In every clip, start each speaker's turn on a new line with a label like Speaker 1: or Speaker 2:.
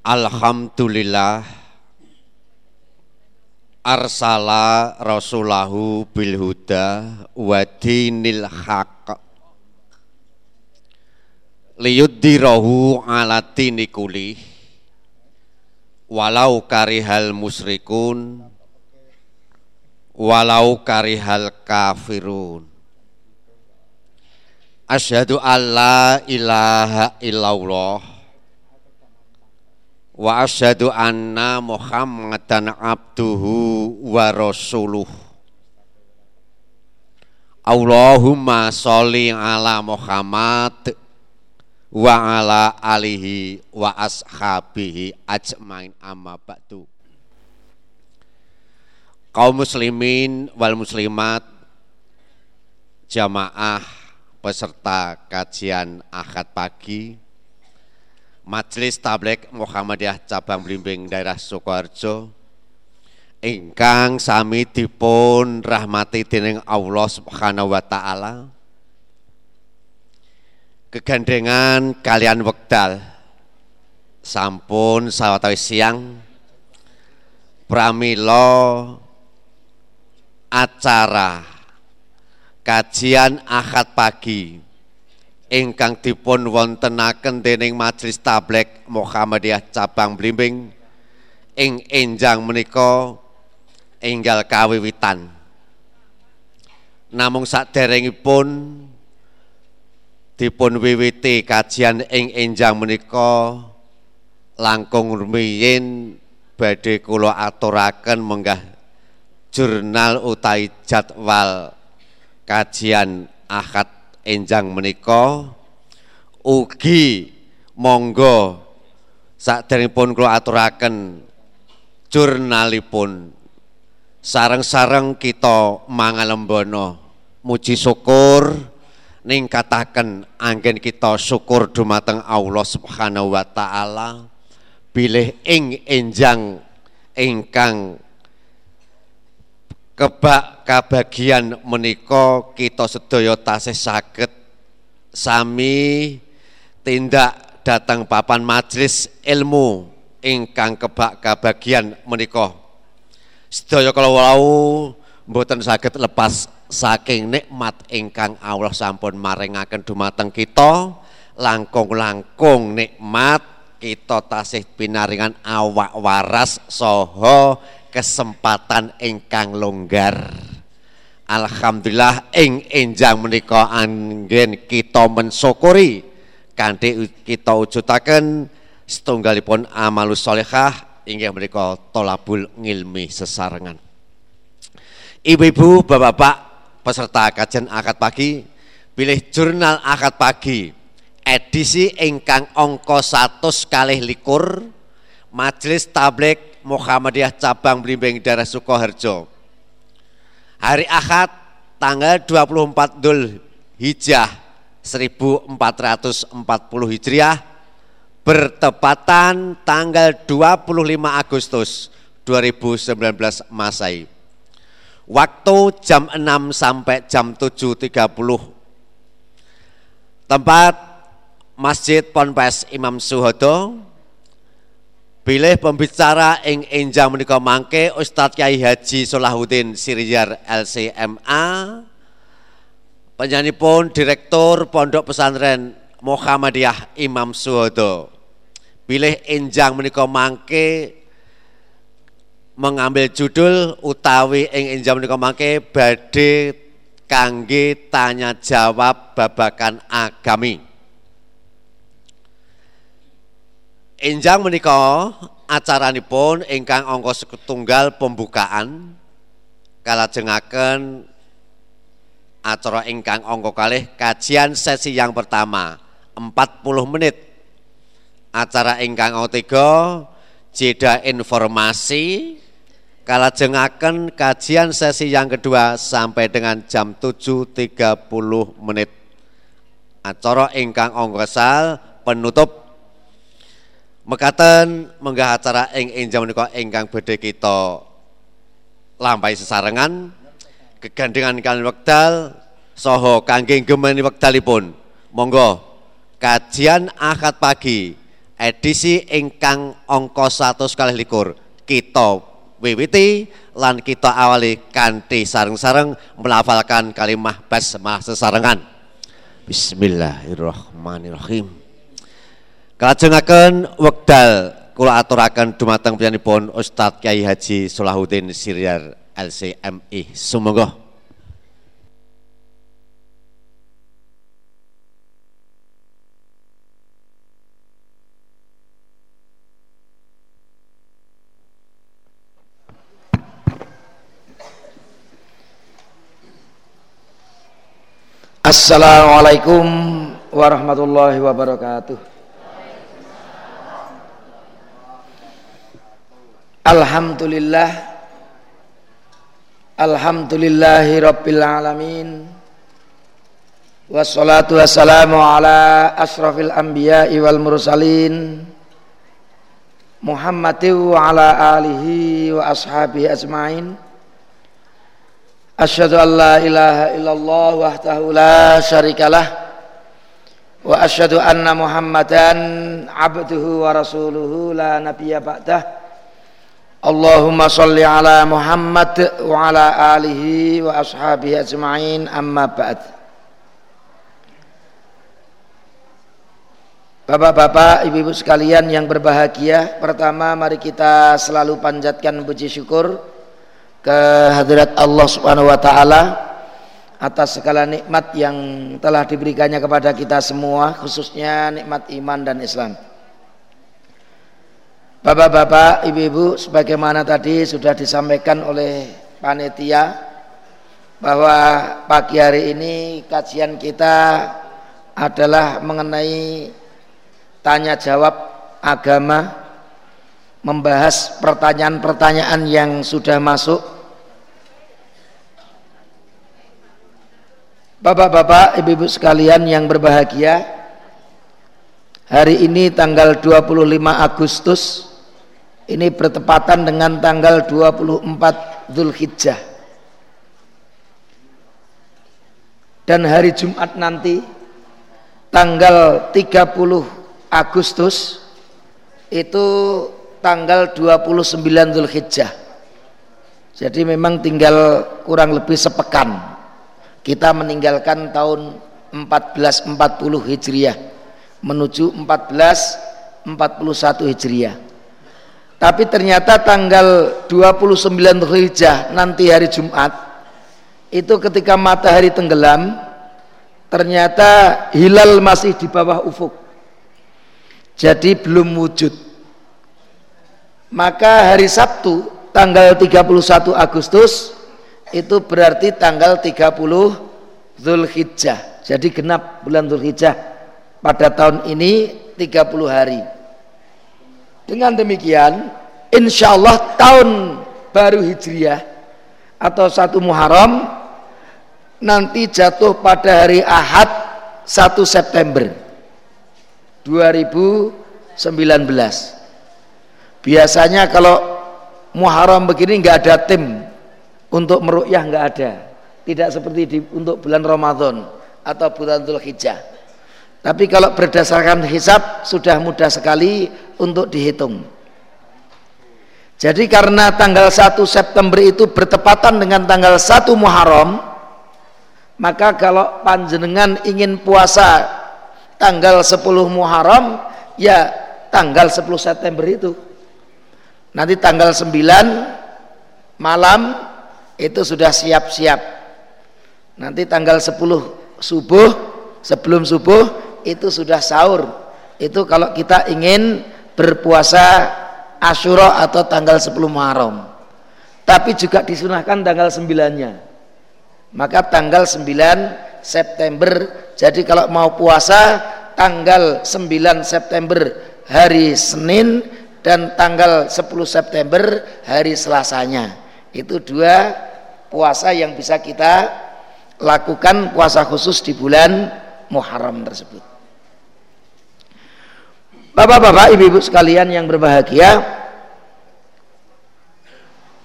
Speaker 1: Alhamdulillah arsala rasulahu bil huda wa haq. Liyuddirahu ala dini kulih walau karihal musrikun walau karihal kafirun. Asyhadu alla ilaha illallah wa asyhadu anna Muhammadan abduhu wa rasuluh. Allahumma sholli ala Muhammad wa ala alihi wa ashabihi ajmain. Amma ba'du. Kaum muslimin wal muslimat jamaah peserta kajian akad pagi Majelis Tablek Muhammadiyah Cabang Blimbing Daerah Sukoharjo. Ingkang sami dipun rahmati dening Allah Subhanahu wa taala. Kegandengan kalian wekdal. Sampun sawetawis siang. Pramila acara kajian akad pagi ingkang dipun wontenaken dening Majelis Tablek Muhammadiyah cabang Blimbing ing enjang menika enggal kawiwitan. Namung saderengipun dipun wiwiti kajian ing enjang menika langkung rumiyin badhe kula aturaken menggah jurnal utai jadwal kajian akad enjang menika ugi monggo sakderengipun kula aturaken jurnalipun. Sareng-sareng kita mangalembono muji syukur ningkataken anggen kita syukur dumateng Allah Subhanahu wa taala bilih ing enjang ingkang kebak kabagian menika kita sedaya tasih saged. Sami tindak datang papan majelis ilmu ingkang kebak kabagian menika. Sedaya kalau wau mboten saged lepas saking nikmat ingkang Allah sampun maringaken dumateng kita langkung-langkung nikmat kita tasih pinaringan awak waras soho kesempatan ingkang longgar. Alhamdulillah ing enjang menika anggen kita mensyukuri kanthi kita wujudaken setunggalipun amalus solehah inggih menika tolabul ngilmi sesarengan. Ibu-ibu, bapak-bapak, peserta kajian akad pagi, pilih jurnal akad pagi edisi ingkang angka 100 kalih likur Majelis Tablik Muhammadiyah Cabang Blimbing Daerah Sukoharjo. Hari Ahad tanggal 24 Dhul Hijjah 1440 Hijriah bertepatan tanggal 25 Agustus 2019 Masai. Waktu jam 6 sampai jam 7.30. Tempat Masjid Ponpes Imam Suhodo, Pilih pembicara ing enjang menika mangke Ustadz Kyai Haji Solahuddin Siryar LCMA pun Direktur Pondok Pesantren Muhammadiyah Imam Suhodo. Pilih enjang menika mangke mengambil judul utawi ing enjang menika mangke badhe kangge tanya jawab babakan agami. Enjang menika acaranipun ingkang angka setunggal pembukaan kalajengaken acara ingkang angka kalih kajian sesi yang pertama 40 menit. Acara ingkang angka tiga jeda informasi kalajengaken kajian sesi yang kedua sampai dengan jam 7.30 menit. Acara ingkang angka penutup Mekaten menggah acara ing enjang menika ingkang badhe kita lampahi sesarengan. Kegandengan kalian wekdal soho kangge gemeni wekdalipun. Monggo kajian akad pagi edisi ingkang angka 100 kali likur. Kita wiwiti lan kita awali kanthi sareng-sareng melafalkan kalimah basmalah sesarengan. Bismillahirrahmanirrahim Kalajengaken wekdal kula aturaken dumateng pun Ustadz Kiai Haji Solahuddin Siryar LCMI Sumangga
Speaker 2: Assalamualaikum warahmatullahi wabarakatuh. Alhamdulillah. Alhamdulillahi rabbil alamin. Wassalatu wassalamu ala asrafil anbiya'i wal mursalin. Muhammadin wa ala alihi wa ashabihi ajma'in. Asyhadu an la ilaha illallah wahdahu la syarikalah. Wa asyhadu anna Muhammadan abduhu wa rasuluhu la nabiyya ba'dah Allahumma salli ala Muhammad wa ala alihi wa ashabihi ajma'in amma ba'd Bapak-bapak, ibu-ibu sekalian yang berbahagia Pertama mari kita selalu panjatkan puji syukur kehadirat Allah Subhanahu wa taala atas segala nikmat yang telah diberikannya kepada kita semua khususnya nikmat iman dan Islam. Bapak-bapak, ibu-ibu sebagaimana tadi sudah disampaikan oleh panitia bahwa pagi hari ini kajian kita adalah mengenai tanya jawab agama membahas pertanyaan-pertanyaan yang sudah masuk. Bapak-bapak, ibu-ibu sekalian yang berbahagia Hari ini tanggal 25 Agustus Ini bertepatan dengan tanggal 24 Zulhijjah Dan hari Jumat nanti Tanggal 30 Agustus Itu tanggal 29 Zulhijjah. Jadi memang tinggal kurang lebih sepekan kita meninggalkan tahun 1440 Hijriah menuju 1441 Hijriah. Tapi ternyata tanggal 29 Zulhijjah nanti hari Jumat itu ketika matahari tenggelam ternyata hilal masih di bawah ufuk. Jadi belum wujud. Maka hari Sabtu tanggal 31 Agustus itu berarti tanggal 30 Zulhijjah. Jadi genap bulan Zulhijjah pada tahun ini 30 hari dengan demikian insya Allah tahun baru Hijriah atau satu Muharram nanti jatuh pada hari Ahad 1 September 2019 Biasanya kalau Muharram begini nggak ada tim untuk merukyah nggak ada. Tidak seperti di, untuk bulan Ramadan atau bulan Dzulhijjah. Tapi kalau berdasarkan hisab sudah mudah sekali untuk dihitung. Jadi karena tanggal 1 September itu bertepatan dengan tanggal 1 Muharram, maka kalau panjenengan ingin puasa tanggal 10 Muharram, ya tanggal 10 September itu nanti tanggal 9 malam itu sudah siap-siap nanti tanggal 10 subuh sebelum subuh itu sudah sahur. Itu kalau kita ingin berpuasa Asyura atau tanggal 10 Muharram. Tapi juga disunahkan tanggal 9 nya maka tanggal 9 September. Jadi kalau mau puasa tanggal 9 September hari Senin dan tanggal 10 September hari Selasanya. Itu dua puasa yang bisa kita lakukan puasa khusus di bulan Muharram tersebut. Bapak-bapak, ibu-ibu sekalian yang berbahagia,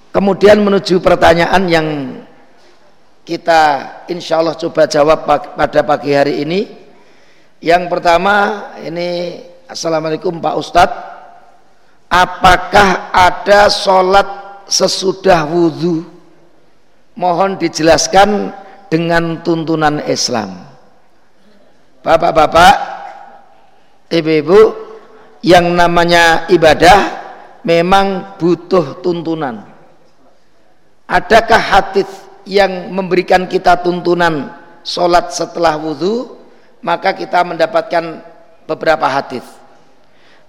Speaker 2: kemudian menuju pertanyaan yang kita insya Allah coba jawab pada pagi hari ini. Yang pertama ini Assalamualaikum Pak Ustadz apakah ada sholat sesudah wudhu mohon dijelaskan dengan tuntunan Islam Bapak-bapak Ibu-ibu yang namanya ibadah memang butuh tuntunan. Adakah hadis yang memberikan kita tuntunan sholat setelah wudhu maka kita mendapatkan beberapa hadis.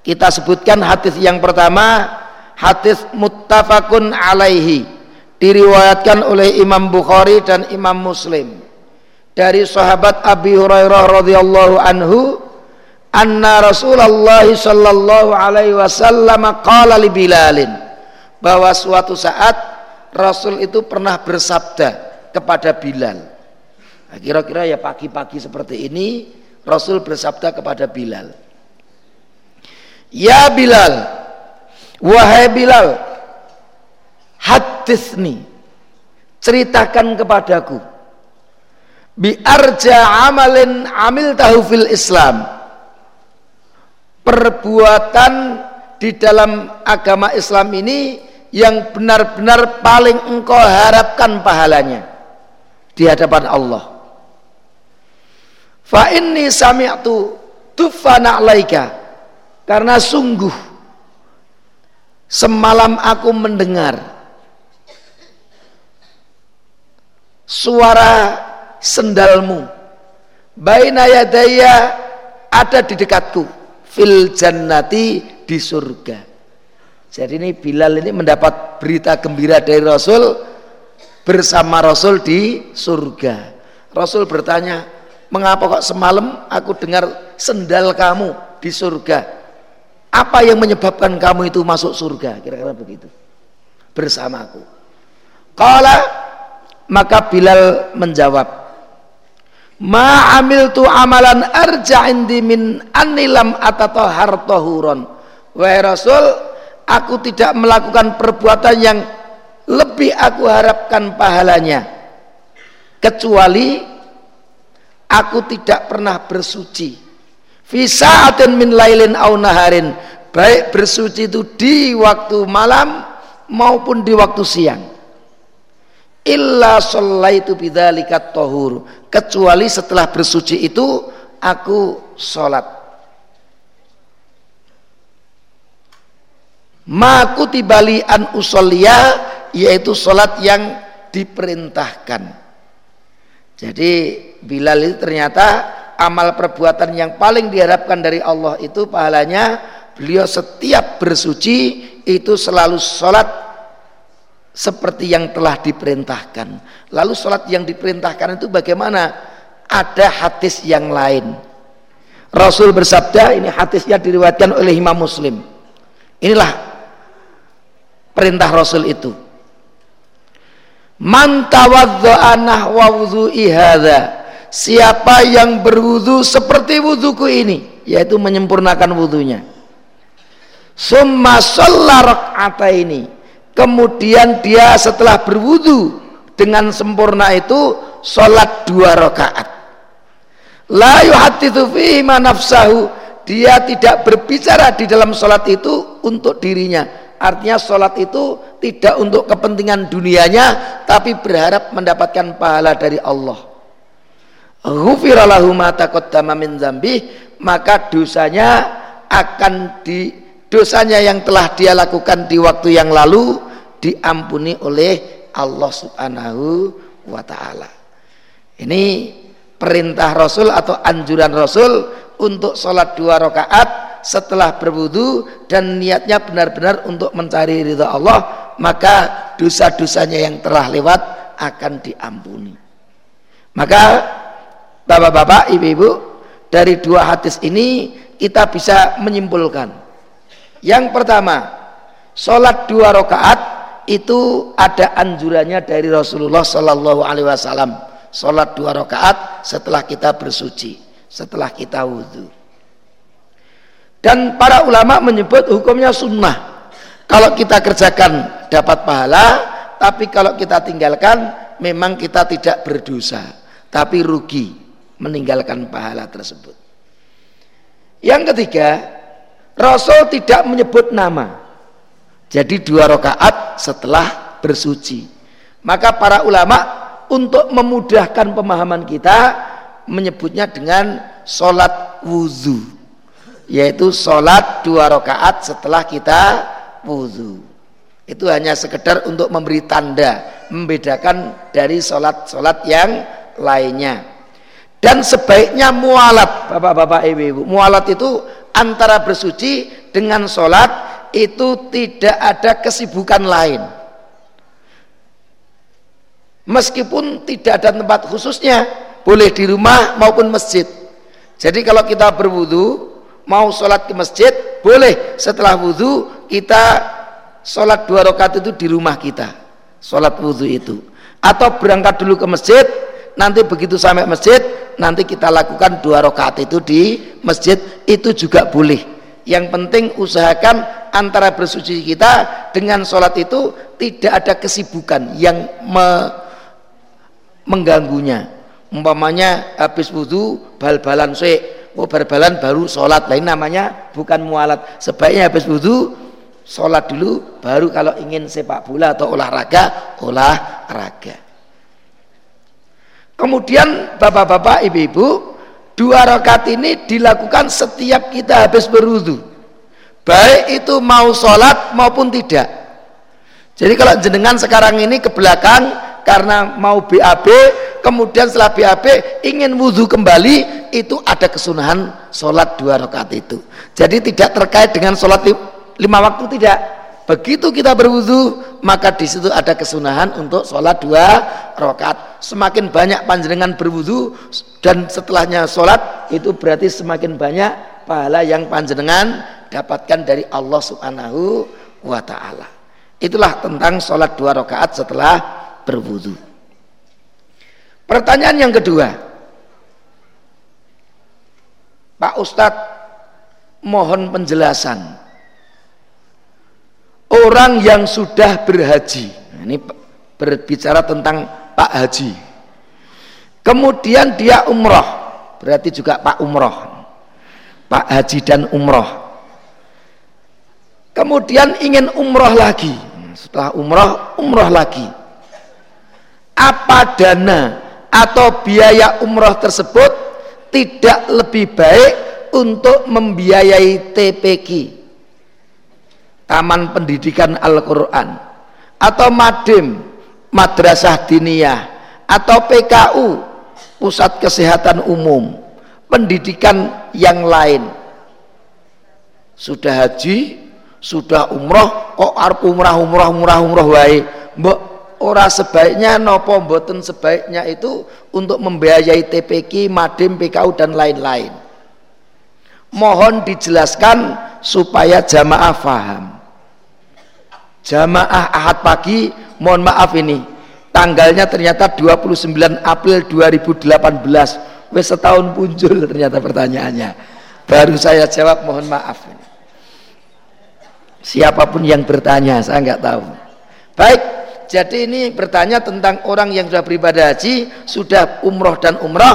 Speaker 2: Kita sebutkan hadis yang pertama hadis muttafaqun alaihi diriwayatkan oleh Imam Bukhari dan Imam Muslim dari sahabat Abi Hurairah radhiyallahu anhu anna Rasulullah sallallahu alaihi wasallam qala li Bilalin bahwa suatu saat Rasul itu pernah bersabda kepada Bilal nah, kira-kira ya pagi-pagi seperti ini Rasul bersabda kepada Bilal Ya Bilal, wahai Bilal, hadisni, ceritakan kepadaku. Bi arja amalin amil tahu fil Islam. Perbuatan di dalam agama Islam ini yang benar-benar paling engkau harapkan pahalanya di hadapan Allah. Fa inni sami'tu tufana alaika karena sungguh semalam aku mendengar suara sendalmu baina yadaya ada di dekatku fil jannati di surga. Jadi ini Bilal ini mendapat berita gembira dari Rasul bersama Rasul di surga. Rasul bertanya, "Mengapa kok semalam aku dengar sendal kamu di surga?" Apa yang menyebabkan kamu itu masuk surga? Kira-kira begitu. Bersamaku. Kala maka Bilal menjawab, Ma amil tu amalan arja indi min anilam atau hartohuron. Wahai Rasul, aku tidak melakukan perbuatan yang lebih aku harapkan pahalanya. Kecuali aku tidak pernah bersuci Fisa'atin min lailin au naharin. Baik bersuci itu di waktu malam maupun di waktu siang. Illa sallaitu bidzalika tahur. Kecuali setelah bersuci itu aku salat. Maku tibali an usolia yaitu salat yang diperintahkan. Jadi Bilal itu ternyata amal perbuatan yang paling diharapkan dari Allah itu pahalanya beliau setiap bersuci itu selalu sholat seperti yang telah diperintahkan. Lalu sholat yang diperintahkan itu bagaimana? Ada hadis yang lain. Rasul bersabda ini hadisnya diriwayatkan oleh Imam Muslim. Inilah perintah Rasul itu. Man tawadza'a nahwa hadza. Siapa yang berwudu seperti wuduku ini yaitu menyempurnakan wudunya. Summa ini kemudian dia setelah berwudu dengan sempurna itu sholat dua rakaat. La yuhaddithu fihi nafsahu. Dia tidak berbicara di dalam sholat itu untuk dirinya. Artinya sholat itu tidak untuk kepentingan dunianya tapi berharap mendapatkan pahala dari Allah. Ghufiralahu ma min dzambi maka dosanya akan di dosanya yang telah dia lakukan di waktu yang lalu diampuni oleh Allah Subhanahu wa taala. Ini perintah Rasul atau anjuran Rasul untuk sholat dua rakaat setelah berwudu dan niatnya benar-benar untuk mencari ridha Allah maka dosa-dosanya yang telah lewat akan diampuni. Maka Bapak-bapak, ibu-ibu, dari dua hadis ini kita bisa menyimpulkan. Yang pertama, sholat dua rakaat itu ada anjurannya dari Rasulullah Sallallahu Alaihi Wasallam. Sholat dua rakaat setelah kita bersuci, setelah kita wudhu. Dan para ulama menyebut hukumnya sunnah. Kalau kita kerjakan dapat pahala, tapi kalau kita tinggalkan memang kita tidak berdosa, tapi rugi meninggalkan pahala tersebut. Yang ketiga, Rasul tidak menyebut nama. Jadi dua rakaat setelah bersuci. Maka para ulama untuk memudahkan pemahaman kita menyebutnya dengan sholat wudhu yaitu sholat dua rakaat setelah kita wudhu itu hanya sekedar untuk memberi tanda membedakan dari sholat-sholat yang lainnya dan sebaiknya mualat bapak-bapak ibu-ibu mualat itu antara bersuci dengan sholat itu tidak ada kesibukan lain. Meskipun tidak ada tempat khususnya boleh di rumah maupun masjid. Jadi kalau kita berwudu mau sholat ke masjid boleh. Setelah wudhu kita sholat dua rakaat itu di rumah kita sholat wudhu itu. Atau berangkat dulu ke masjid nanti begitu sampai masjid nanti kita lakukan dua rakaat itu di masjid itu juga boleh. Yang penting usahakan antara bersuci kita dengan sholat itu tidak ada kesibukan yang me mengganggunya. Umpamanya habis wudhu bal-balan se oh bal-balan baru sholat? Lain namanya bukan mualat. Sebaiknya habis wudhu sholat dulu baru kalau ingin sepak bola atau olahraga olahraga kemudian bapak-bapak ibu-ibu Dua rakaat ini dilakukan setiap kita habis berwudu. Baik itu mau sholat maupun tidak. Jadi kalau jenengan sekarang ini ke belakang karena mau BAB, kemudian setelah BAB ingin wudhu kembali, itu ada kesunahan sholat dua rakaat itu. Jadi tidak terkait dengan sholat lima waktu tidak Begitu kita berwudu, maka di situ ada kesunahan untuk sholat dua rakaat. Semakin banyak panjenengan berwudu dan setelahnya sholat itu berarti semakin banyak pahala yang panjenengan dapatkan dari Allah Subhanahu wa taala. Itulah tentang sholat dua rakaat setelah berwudu. Pertanyaan yang kedua, Pak Ustadz mohon penjelasan orang yang sudah berhaji. Nah, ini berbicara tentang Pak Haji. Kemudian dia umroh berarti juga Pak Umroh Pak Haji dan umroh kemudian ingin umroh lagi. Setelah umroh umroh lagi. Apa dana atau biaya umroh tersebut tidak lebih baik untuk membiayai TPQ Taman Pendidikan Al-Quran. Atau Madim Madrasah Diniyah. Atau PKU Pusat Kesehatan Umum. Pendidikan yang lain. Sudah haji sudah umroh kok arep umrah umrah umrah umrah wae? Mbok ora sebaiknya nopo mboten sebaiknya itu untuk membiayai TPK, Madim, PKU dan lain-lain. Mohon dijelaskan supaya jamaah faham jamaah ahad pagi mohon maaf ini. Tanggalnya ternyata 29 April 2018 wes setahun muncul ternyata pertanyaannya. Baru saya jawab mohon maaf siapa pun yang bertanya saya nggak tahu. Baik jadi ini bertanya tentang orang yang sudah beribadah haji sudah umroh dan umroh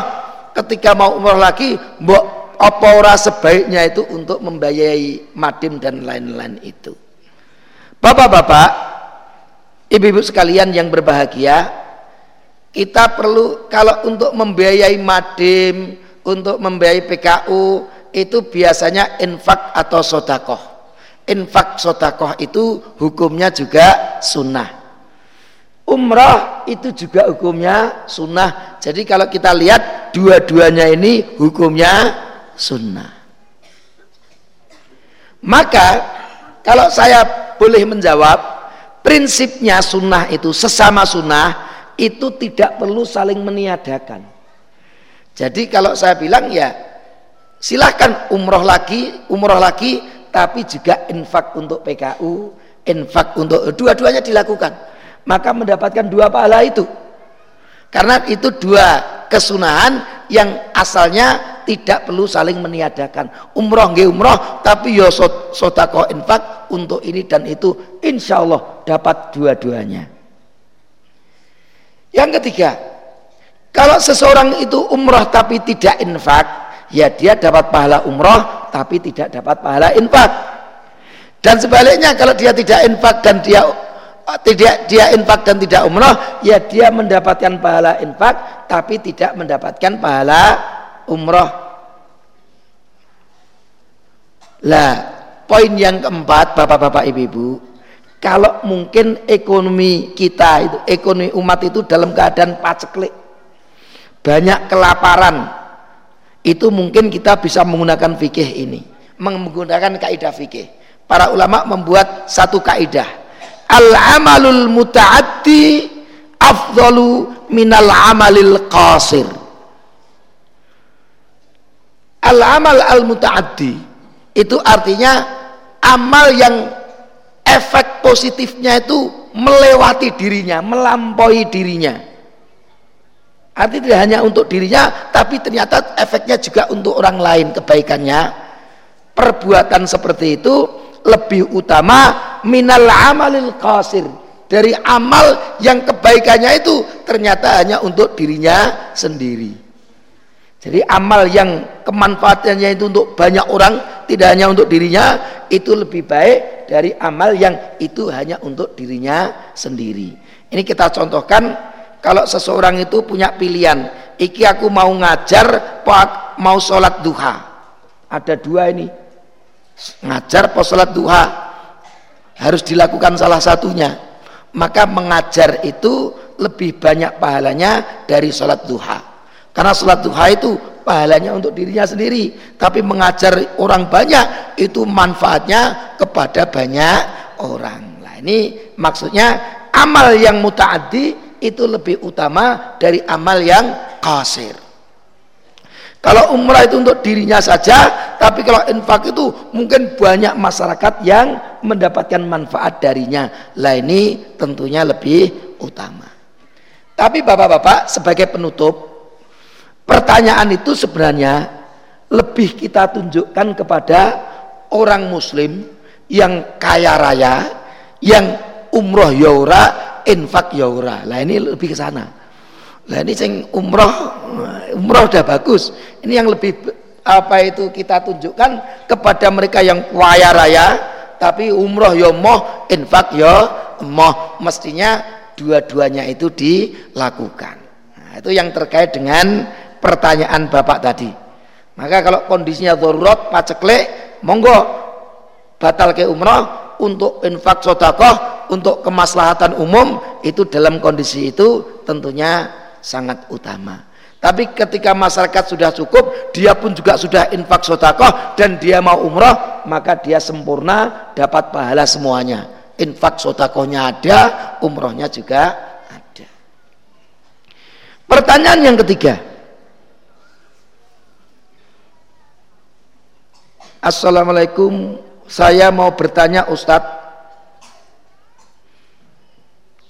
Speaker 2: ketika mau umroh lagi mbok apa ora sebaiknya itu untuk membiayai madim dan lain-lain itu Bapak-bapak, ibu-ibu sekalian yang berbahagia, kita perlu kalau untuk membiayai madim, untuk membiayai PKU, itu biasanya infak atau sodakoh. Infak sodakoh itu hukumnya juga sunnah. Umrah itu juga hukumnya sunnah. Jadi kalau kita lihat dua-duanya ini hukumnya sunnah. Maka kalau saya boleh menjawab prinsipnya sunnah itu sesama sunnah itu tidak perlu saling meniadakan. Jadi kalau saya bilang ya silahkan umroh lagi umroh lagi tapi juga infak untuk PKU infak untuk dua-duanya dilakukan. Maka mendapatkan dua pahala itu. Karena itu dua kesunahan yang asalnya tidak perlu saling meniadakan. Umroh nggih umroh tapi yo ya sodako infak untuk ini dan itu insya Allah dapat dua-duanya. Yang ketiga kalau seseorang itu umroh tapi tidak infak ya dia dapat pahala umroh tapi tidak dapat pahala infak. Dan sebaliknya kalau dia tidak infak dan dia eh, tidak dia infak dan tidak umroh ya dia mendapatkan pahala infak tapi tidak mendapatkan pahala umroh lah poin yang keempat bapak-bapak ibu-ibu kalau mungkin ekonomi kita itu ekonomi umat itu dalam keadaan paceklik banyak kelaparan itu mungkin kita bisa menggunakan fikih ini menggunakan kaidah fikih. Para ulama membuat satu kaidah. Al amalul mutaaddi afdalu minal amalil qasir al amal al mutaaddi itu artinya amal yang efek positifnya itu melewati dirinya, melampaui dirinya. Artinya tidak hanya untuk dirinya, tapi ternyata efeknya juga untuk orang lain kebaikannya. Perbuatan seperti itu lebih utama minal amalil qasir dari amal yang kebaikannya itu ternyata hanya untuk dirinya sendiri. Jadi amal yang kemanfaatannya itu untuk banyak orang, tidak hanya untuk dirinya, itu lebih baik dari amal yang itu hanya untuk dirinya sendiri. Ini kita contohkan kalau seseorang itu punya pilihan, iki aku mau ngajar, mau sholat duha. Ada dua ini, ngajar, mau sholat duha. Harus dilakukan salah satunya. Maka mengajar itu lebih banyak pahalanya dari sholat duha. Karena sholat duha itu pahalanya untuk dirinya sendiri. Tapi mengajar orang banyak itu manfaatnya kepada banyak orang. Nah ini maksudnya amal yang mutaaddi itu lebih utama dari amal yang kasir. Kalau umrah itu untuk dirinya saja, tapi kalau infak itu mungkin banyak masyarakat yang mendapatkan manfaat darinya. Lah ini tentunya lebih utama. Tapi bapak-bapak sebagai penutup, Pertanyaan itu sebenarnya lebih kita tunjukkan kepada orang muslim yang kaya raya, yang umroh yaura, infak yaura. Lah ini lebih ke sana. Lah ini sing umroh umroh udah bagus. Ini yang lebih apa itu kita tunjukkan kepada mereka yang kaya raya tapi umroh yo ya moh infak yo ya moh mestinya dua-duanya itu dilakukan. Nah, itu yang terkait dengan pertanyaan Bapak tadi. Maka kalau kondisinya darurat paceklek, monggo batal ke umroh untuk infak sodakoh, untuk kemaslahatan umum itu dalam kondisi itu tentunya sangat utama. Tapi ketika masyarakat sudah cukup, dia pun juga sudah infak sodakoh dan dia mau umroh, maka dia sempurna dapat pahala semuanya. Infak sodakohnya ada, umrohnya juga ada. Pertanyaan yang ketiga, Assalamualaikum. Saya mau bertanya Ustadz.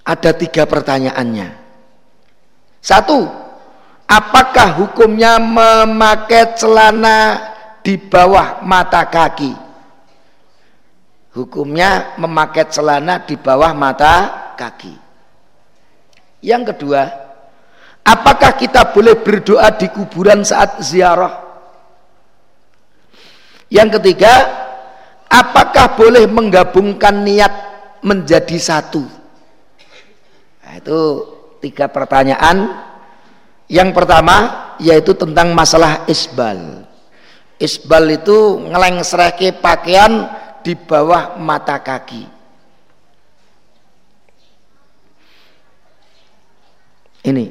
Speaker 2: Ada tiga pertanyaannya. Satu apakah hukumnya memakai celana di bawah mata kaki? Hukumnya memakai celana di bawah mata kaki. Yang kedua apakah kita boleh berdoa di kuburan saat ziarah yang ketiga, apakah boleh menggabungkan niat menjadi satu? Nah, itu tiga pertanyaan. Yang pertama yaitu tentang masalah isbal. Isbal itu ngeleng serake pakaian di bawah mata kaki. Ini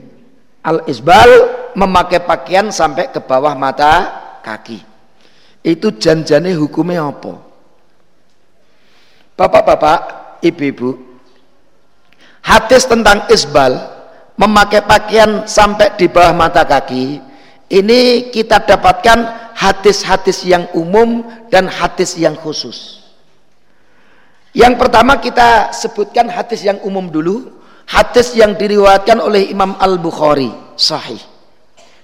Speaker 2: al isbal memakai pakaian sampai ke bawah mata kaki itu janjane hukumnya apa? Bapak-bapak ibu-ibu hadis tentang isbal memakai pakaian sampai di bawah mata kaki ini kita dapatkan hadis-hadis yang umum dan hadis yang khusus. Yang pertama kita sebutkan hadis yang umum dulu hadis yang diriwayatkan oleh Imam Al-Bukhari sahih.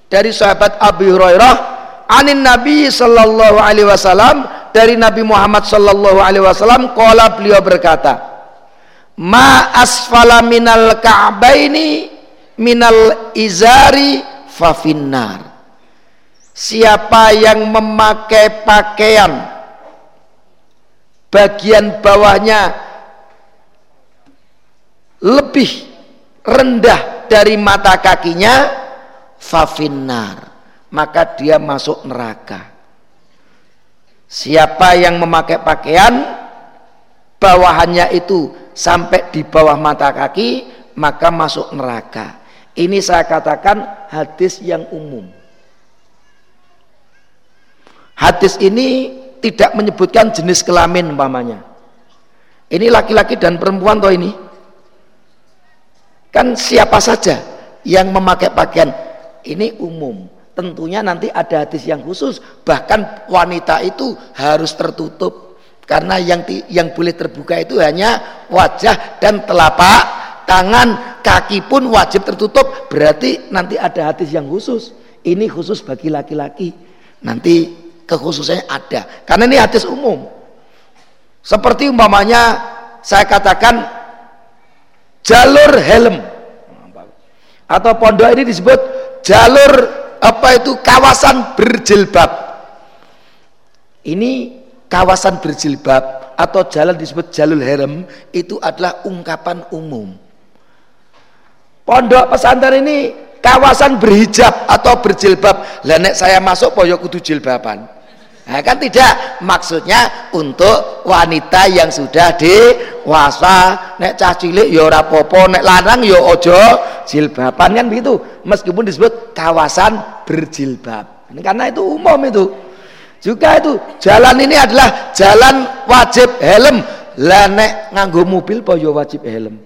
Speaker 2: Dari sahabat Abu Hurairah anin Nabi sallallahu alaihi wasallam dari Nabi Muhammad sallallahu alaihi wasallam qala beliau berkata ma asfala minal ka'baini minal izari fafinnar. Siapa yang memakai pakaian bagian bawahnya lebih rendah dari mata kakinya fafinar maka dia masuk neraka. Siapa yang memakai pakaian bawahannya itu sampai di bawah mata kaki maka masuk neraka. Ini saya katakan hadis yang umum. Hadis ini tidak menyebutkan jenis kelamin umpamanya. Ini laki-laki dan perempuan toh ini. Kan siapa saja yang memakai pakaian ini umum. Tentunya nanti ada hadis yang khusus, bahkan wanita itu harus tertutup karena yang yang boleh terbuka itu hanya wajah dan telapak tangan, kaki pun wajib tertutup. Berarti nanti ada hadis yang khusus. Ini khusus bagi laki-laki. Nanti kekhususannya ada. Karena ini hadis umum. Seperti umpamanya saya katakan jalur helm atau pondok ini disebut jalur apa itu kawasan berjilbab? Ini kawasan berjilbab atau jalan disebut jalur helm itu adalah ungkapan umum. Pondok pesantren ini kawasan berhijab atau berjilbab. Lah saya masuk poyo kudu jilbaban? Nah, kan tidak. Maksudnya untuk wanita yang sudah dewasa, nek cah cilik ya ora apa nek lanang ya aja jilbaban kan begitu. Meskipun disebut kawasan berjilbab. Karena itu umum itu. Juga itu jalan ini adalah jalan wajib helm. Lah nek nganggo mobil apa ya wajib helm.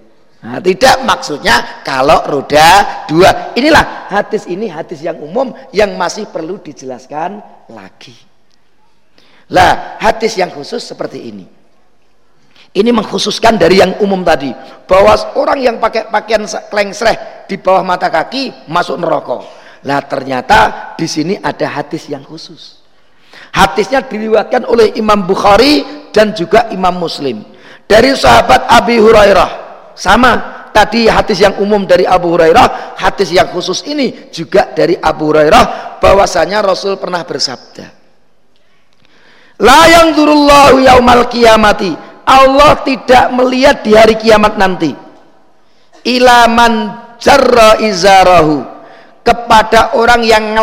Speaker 2: Nah, tidak maksudnya kalau roda dua. Inilah hadis ini hadis yang umum yang masih perlu dijelaskan lagi. Lah, hadis yang khusus seperti ini. Ini mengkhususkan dari yang umum tadi bahwa orang yang pakai pakaian klengsreh di bawah mata kaki masuk neraka. Lah ternyata di sini ada hadis yang khusus. Hadisnya diriwayatkan oleh Imam Bukhari dan juga Imam Muslim. Dari sahabat Abi Hurairah. Sama tadi hadis yang umum dari Abu Hurairah, hadis yang khusus ini juga dari Abu Hurairah bahwasanya Rasul pernah bersabda. La yang durullahu yaumal kiamati. Allah tidak melihat di hari kiamat nanti. Ilaman jarra izarahu kepada orang yang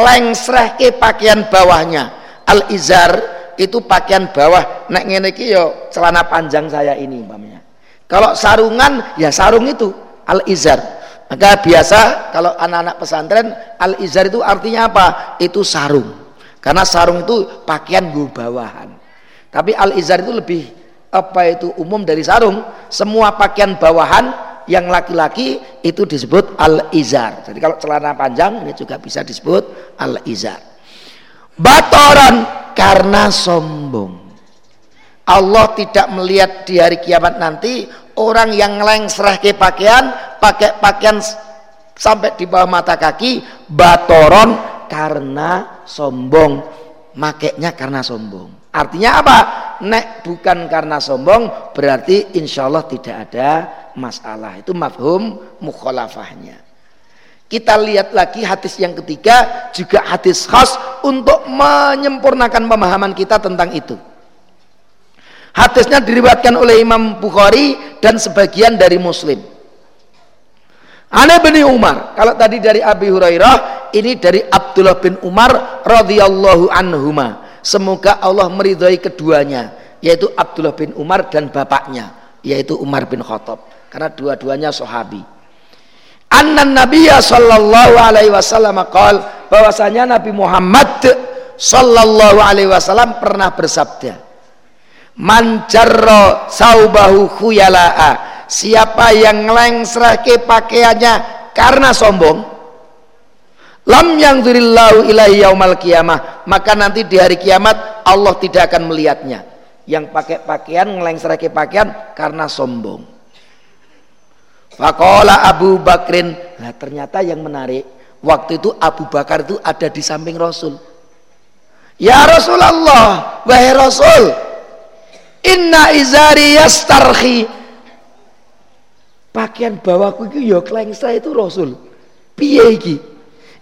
Speaker 2: ke pakaian bawahnya. Al izar itu pakaian bawah. Nek ngene iki yo celana panjang saya ini umpamanya. Kalau sarungan ya sarung itu al izar. Maka biasa kalau anak-anak pesantren al izar itu artinya apa? Itu sarung. Karena sarung itu pakaian gue bawahan. Tapi al-izar itu lebih apa itu umum dari sarung. Semua pakaian bawahan yang laki-laki itu disebut al-izar. Jadi kalau celana panjang ini juga bisa disebut al-izar. Batoran karena sombong. Allah tidak melihat di hari kiamat nanti orang yang ngelengserah ke pakaian, pakai pakaian sampai di bawah mata kaki, batoron karena sombong makainya karena sombong artinya apa nek bukan karena sombong berarti insya Allah tidak ada masalah itu mafhum mukhalafahnya kita lihat lagi hadis yang ketiga juga hadis khas untuk menyempurnakan pemahaman kita tentang itu hadisnya diriwayatkan oleh Imam Bukhari dan sebagian dari Muslim Ana bin Umar. Kalau tadi dari Abi Hurairah, ini dari Abdullah bin Umar radhiyallahu anhuma. Semoga Allah meridhai keduanya, yaitu Abdullah bin Umar dan bapaknya, yaitu Umar bin Khattab. Karena dua-duanya sahabi. Anna Nabiya sallallahu alaihi wasallam qal bahwasanya Nabi Muhammad sallallahu alaihi wasallam pernah bersabda Man jarra saubahu khuyala'a siapa yang ngelengserake pakaiannya karena sombong lam yang zurillahu ilahi yaumal kiamah. Maka nanti di hari kiamat Allah tidak akan melihatnya. Yang pakai pakaian ngelengserake pakaian karena sombong. Fakola Abu Bakrin. Nah ternyata yang menarik waktu itu Abu Bakar itu ada di samping Rasul. Ya Rasulullah wahai Rasul Inna izari yastarhi. Pakaian bawahku iki ya klengsa itu Rasul. Piye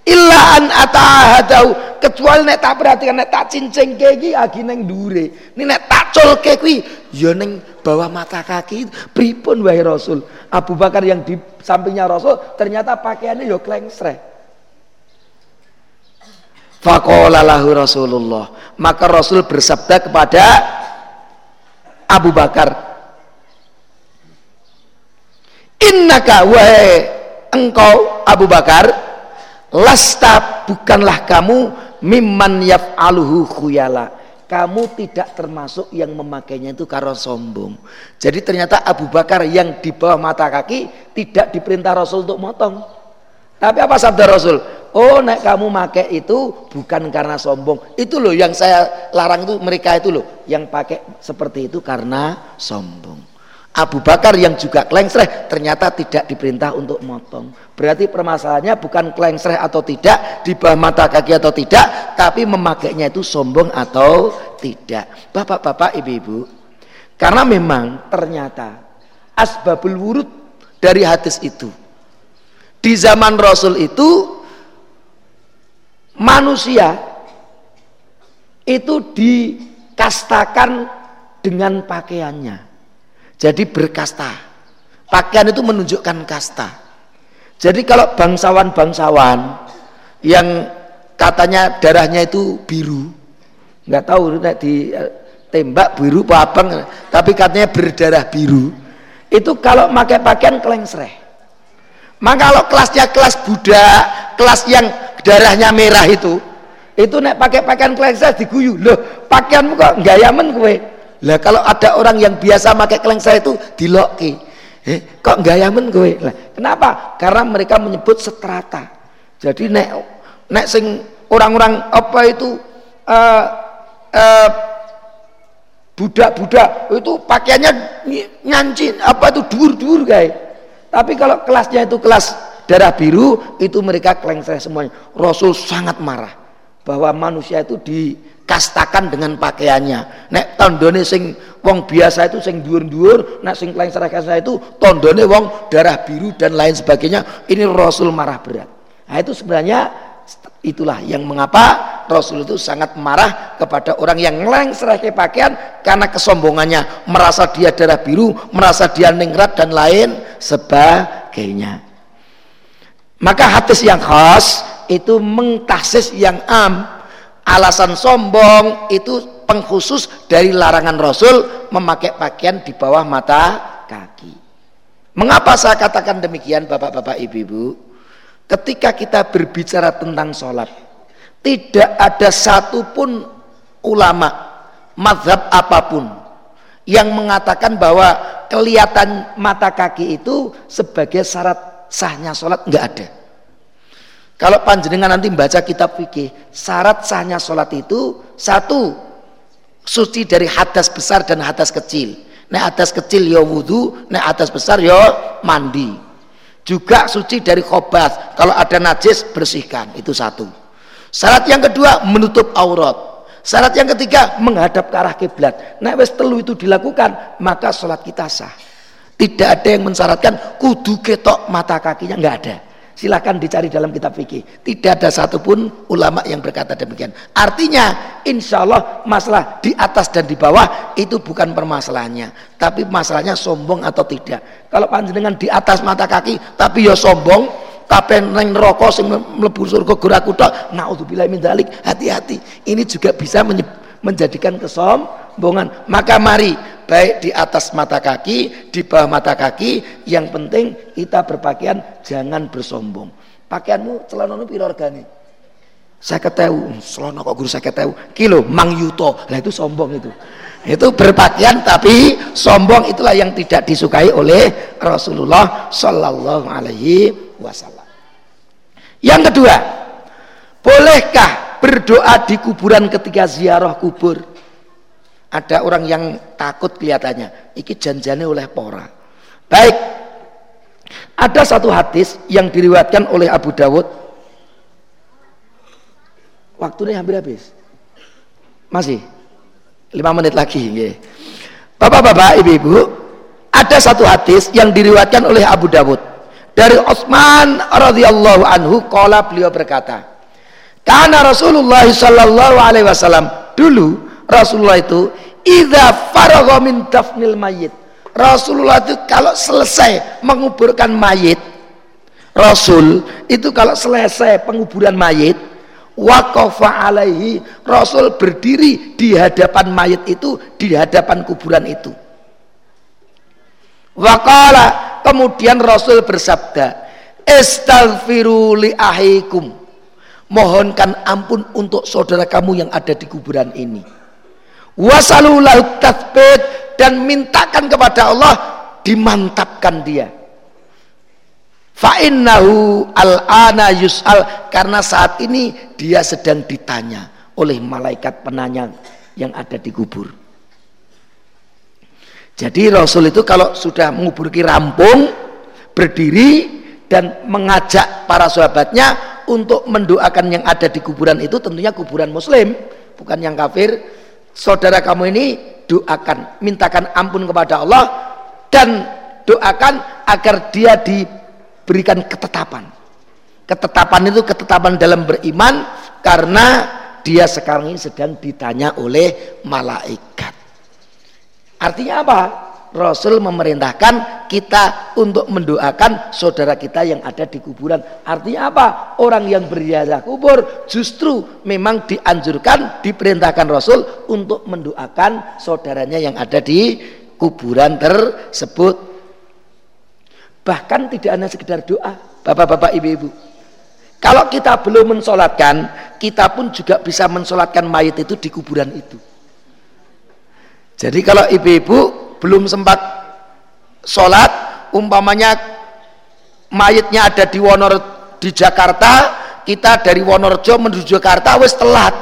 Speaker 2: illa an atahadau kecuali nek tak perhatikan nek tak cincin iki agi neng dure ini nek tak colke kuwi ya neng bawah mata kaki pripun wae Rasul? Abu Bakar yang di sampingnya Rasul ternyata pakaiannya yo klengsreh Faqala lahu Rasulullah. Maka Rasul bersabda kepada Abu Bakar Innaka wahai engkau Abu Bakar lasta bukanlah kamu mimman yaf'aluhu khuyala. Kamu tidak termasuk yang memakainya itu karena sombong. Jadi ternyata Abu Bakar yang di bawah mata kaki tidak diperintah Rasul untuk motong. Tapi apa sabda Rasul? Oh nek kamu pakai itu bukan karena sombong. Itu loh yang saya larang itu mereka itu loh yang pakai seperti itu karena sombong Abu Bakar yang juga klengsreh ternyata tidak diperintah untuk motong. Berarti permasalahannya bukan klengsreh atau tidak, di bawah mata kaki atau tidak, tapi memakainya itu sombong atau tidak. Bapak-bapak, ibu-ibu, karena memang ternyata asbabul wurud dari hadis itu di zaman Rasul itu manusia itu dikastakan dengan pakaiannya jadi berkasta. Pakaian itu menunjukkan kasta. Jadi kalau bangsawan-bangsawan yang katanya darahnya itu biru, nggak tahu di eh, tembak biru apa abang, tapi katanya berdarah biru. Itu kalau pakai pakaian kelengsreh. Maka kalau kelasnya kelas budak, kelas yang darahnya merah itu, itu nek pakai pakaian kelengsreh diguyu. Loh, pakaianmu kok nggak yaman kue? Lah kalau ada orang yang biasa pakai kelengsa itu diloki. Eh, kok yaman gue? Lah, kenapa? Karena mereka menyebut setrata. Jadi nek nek sing orang-orang apa itu uh, uh, budak-budak itu pakaiannya nyancin apa itu dur-dur guys. Tapi kalau kelasnya itu kelas darah biru itu mereka kelengser semuanya. Rasul sangat marah bahwa manusia itu di kastakan dengan pakaiannya. Nek tondone sing wong biasa itu sing dhuwur-dhuwur nek sing kleng saya itu tondone wong darah biru dan lain sebagainya ini Rasul marah berat. Nah itu sebenarnya itulah yang mengapa Rasul itu sangat marah kepada orang yang ngelengserake pakaian karena kesombongannya merasa dia darah biru merasa dia ningrat dan lain sebagainya. Maka hadis yang khas itu mengtasis yang am alasan sombong itu pengkhusus dari larangan Rasul memakai pakaian di bawah mata kaki. Mengapa saya katakan demikian Bapak-bapak Ibu-ibu? Ketika kita berbicara tentang sholat, tidak ada satupun ulama, madhab apa pun yang mengatakan bahwa kelihatan mata kaki itu sebagai syarat sahnya sholat, enggak ada. Kalau panjenengan nanti membaca kitab fikih, syarat sahnya sholat itu satu suci dari hadas besar dan hadas kecil. Nek hadas kecil ya wudhu, nek hadas besar ya mandi. Juga suci dari khobat. Kalau ada najis bersihkan, itu satu. Syarat yang kedua menutup aurat. Syarat yang ketiga menghadap ke arah kiblat. Nek wes telu itu dilakukan, maka sholat kita sah. Tidak ada yang mensyaratkan kudu ketok mata kakinya, nggak ada. Silahkan dicari dalam kitab fikih. Tidak ada satupun ulama yang berkata demikian. Artinya, insya Allah masalah di atas dan di bawah itu bukan permasalahannya. Tapi masalahnya sombong atau tidak. Kalau panjenengan di atas mata kaki, tapi ya sombong, tapi neng rokok sing mlebu surga guraku tok. Nauzubillah min. Hati-hati. Ini juga bisa menjadikan kesombongan. Maka mari baik di atas mata kaki, di bawah mata kaki, yang penting kita berpakaian jangan bersombong. Pakaianmu celana piro regane? Saya ketemu, celana kok guru saya ketemu, kilo mang yuto. Lah itu sombong itu. Itu berpakaian tapi sombong itulah yang tidak disukai oleh Rasulullah Shallallahu alaihi wasallam. Yang kedua, bolehkah berdoa di kuburan ketika ziarah kubur? ada orang yang takut kelihatannya. Iki janjane oleh pora. Baik. Ada satu hadis yang diriwayatkan oleh Abu Dawud. Waktunya hampir habis. Masih? Lima menit lagi bapak-bapak ibu-ibu ada satu hadis yang diriwayatkan oleh Abu Dawud. Dari Utsman radhiyallahu anhu kala beliau berkata karena Rasulullah sallallahu alaihi wasallam. Dulu Rasulullah itu idza faragha min dafnil mayyit Rasulullah itu kalau selesai menguburkan mayit Rasul itu kalau selesai penguburan mayit waqafa alaihi Rasul berdiri di hadapan mayit itu di hadapan kuburan itu. Waqala kemudian Rasul bersabda istaghfiru li ahikum mohonkan ampun untuk saudara kamu yang ada di kuburan ini. Wasalulahu tathbit dan mintakan kepada Allah dimantapkan dia. Fa'innahu al-ana yus'al. Karena saat ini dia sedang ditanya oleh malaikat penanya yang ada di kubur. Jadi Rasul itu kalau sudah menguburki rampung berdiri dan mengajak para sahabatnya untuk mendoakan yang ada di kuburan itu tentunya kuburan muslim bukan yang kafir. Saudara kamu ini doakan, mintakan ampun kepada Allah dan doakan agar dia di berikan ketetapan. Ketetapan itu ketetapan dalam beriman karena dia sekarang ini sedang ditanya oleh malaikat. Artinya apa? Rasul memerintahkan kita untuk mendoakan saudara kita yang ada di kuburan. Artinya apa? Orang yang berziarah kubur justru memang dianjurkan, diperintahkan Rasul untuk mendoakan saudaranya yang ada di kuburan tersebut. Bahkan tidak hanya sekedar doa, bapak-bapak, ibu-ibu. Kalau kita belum mensolatkan, kita pun juga bisa mensolatkan mayat itu di kuburan itu. Jadi kalau ibu-ibu belum sempat sholat, umpamanya mayatnya ada di Wonor di Jakarta, kita dari Wonorjo menuju Jakarta wis telat.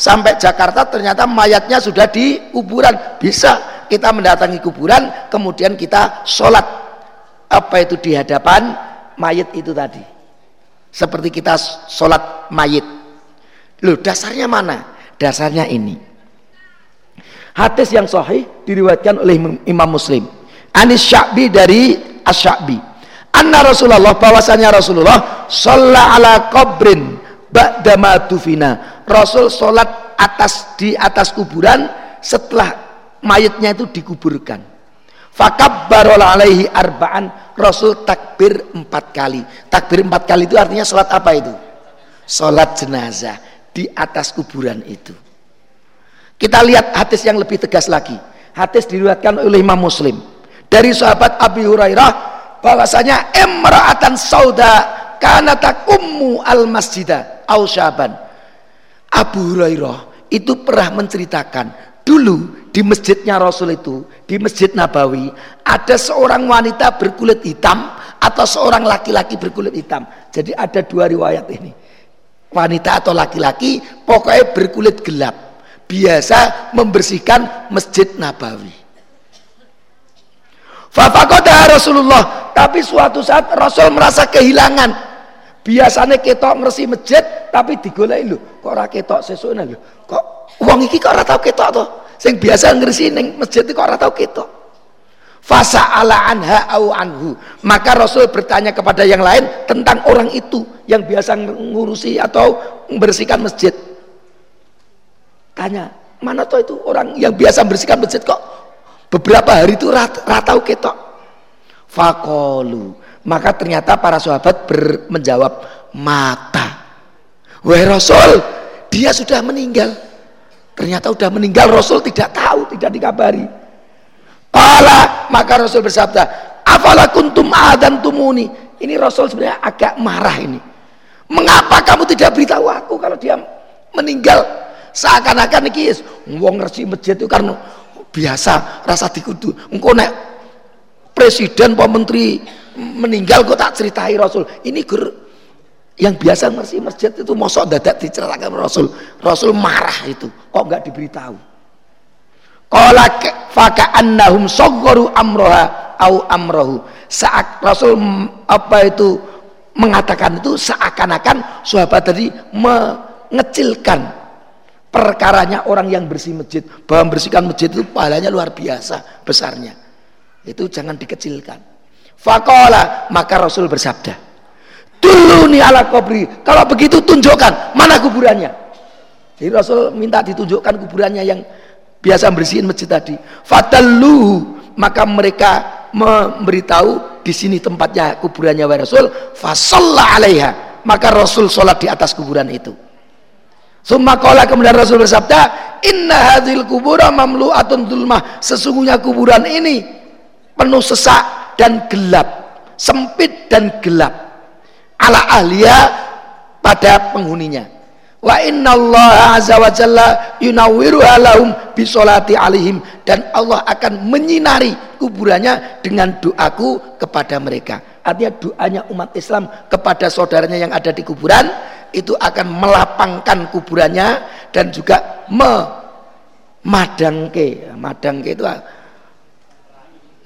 Speaker 2: Sampai Jakarta ternyata mayatnya sudah di kuburan. Bisa kita mendatangi kuburan kemudian kita sholat. Apa itu di hadapan mayit itu tadi? Seperti kita sholat mayit. Loh dasarnya mana? Dasarnya ini hadis yang sahih diriwayatkan oleh Imam Muslim. Anis Sya'bi dari As-Sya'bi. Anna Rasulullah bahwasanya Rasulullah sholat ala qabrin ba'dama tufina. Rasul sholat atas di atas kuburan setelah mayitnya itu dikuburkan. Fakabbarol alaihi arba'an. Rasul takbir empat kali. Takbir empat kali itu artinya sholat apa itu? Sholat jenazah Di atas kuburan itu Kita lihat hadis yang lebih tegas lagi Hadis diriwayatkan oleh Imam Muslim Dari sahabat Abi Hurairah bahwasanya emra'atan sauda karena takummu al masjidah au syaban Abu Hurairah itu pernah menceritakan dulu di masjidnya Rasul itu, di Masjid Nabawi, ada seorang wanita berkulit hitam atau seorang laki-laki berkulit hitam. Jadi ada dua riwayat ini. Wanita atau laki-laki pokoknya berkulit gelap. Biasa membersihkan Masjid Nabawi. Fafakodah Rasulullah. Tapi suatu saat Rasul merasa kehilangan. Biasanya ketok ngersi masjid tapi digolek lho. Kok ora ketok sesuk lho. Kok uang iki kok ora tau ketok to? Sing biasa ngersi ning masjid kok ora tau ketok. Fasa ala anha au anhu. Maka Rasul bertanya kepada yang lain tentang orang itu yang biasa ngurusi atau membersihkan masjid. Tanya, mana tuh itu orang yang biasa membersihkan masjid kok beberapa hari itu rat, ratau ketok. Fakolu. Maka ternyata para sahabat ber, menjawab mata. Wahai Rasul, dia sudah meninggal. Ternyata sudah meninggal Rasul tidak tahu, tidak dikabari. Kala maka Rasul bersabda, "Afala kuntum adan tumuni?" Ini Rasul sebenarnya agak marah ini. Mengapa kamu tidak beritahu aku kalau dia meninggal? Seakan-akan iki wong ngerti masjid itu karena biasa rasa dikudu. Engko nek presiden pak menteri meninggal kok tak ceritai Rasul. Ini gur yang biasa ngerti masjid itu mosok dadak diceritakan Rasul. Rasul marah itu. Kok nggak diberitahu? Qala faka annahum sagharu amroha au amrohu. Saat Rasul apa itu mengatakan itu seakan-akan sahabat tadi mengecilkan perkaranya orang yang bersih masjid bahwa membersihkan masjid itu pahalanya luar biasa besarnya itu jangan dikecilkan Fakola maka Rasul bersabda, dulu nih ala kubri. Kalau begitu tunjukkan mana kuburannya. Jadi Rasul minta ditunjukkan kuburannya yang biasa bersihin masjid tadi. Fatalu maka mereka memberitahu di sini tempatnya kuburannya wa Rasul. Fasalla alaiha maka Rasul sholat di atas kuburan itu. Summa qala kemudian Rasul bersabda, "Inna hadhil kubura mamlu'atun dulmah." Sesungguhnya kuburan ini penuh sesak dan gelap, sempit dan gelap. Ala ahliya pada penghuninya. Wa inna Allah azza wa jalla yunawwiru alahum bisolati alihim dan Allah akan menyinari kuburannya dengan doaku kepada mereka. Artinya doanya umat Islam kepada saudaranya yang ada di kuburan itu akan melapangkan kuburannya dan juga memadangke. Madangke itu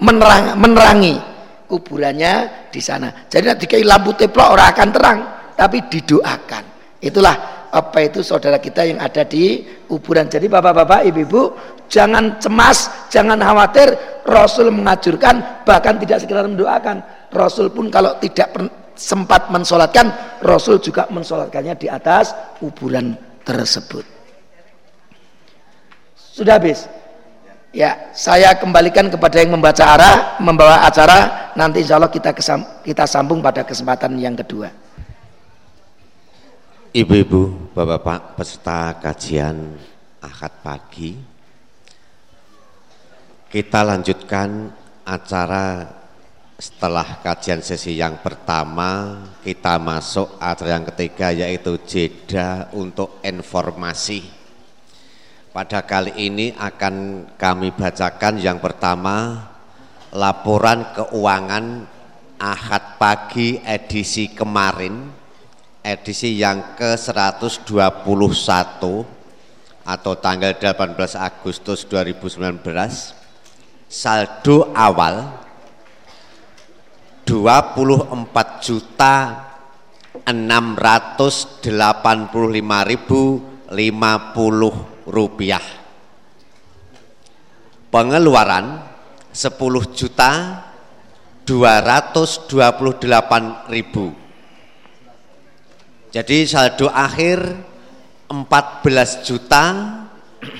Speaker 2: menerang, menerangi kuburannya di sana. Jadi nanti kayak lampu teplok orang akan terang tapi didoakan. Itulah apa itu saudara kita yang ada di kuburan. Jadi bapak-bapak ibu-ibu jangan cemas jangan khawatir. Rasul mengajurkan bahkan tidak sekedar mendoakan. Rasul pun kalau tidak sempat mensolatkan Rasul juga mensolatkannya di atas kuburan tersebut. Sudah habis? Ya saya kembalikan kepada yang membaca arah membawa acara. Nanti insya Allah kita kesam, kita sambung pada kesempatan yang kedua.
Speaker 1: Ibu-ibu, bapak-bapak peserta kajian akad pagi. Kita lanjutkan acara setelah kajian sesi yang pertama kita masuk acara yang ketiga yaitu jeda untuk informasi. Pada kali ini akan kami bacakan yang pertama laporan keuangan Ahad pagi edisi kemarin edisi yang ke 121 atau tanggal 18 Agustus 2019 saldo awal 24 juta 685.050 rupiah. Pengeluaran 10 juta 228 ribu. Jadi saldo akhir 14 juta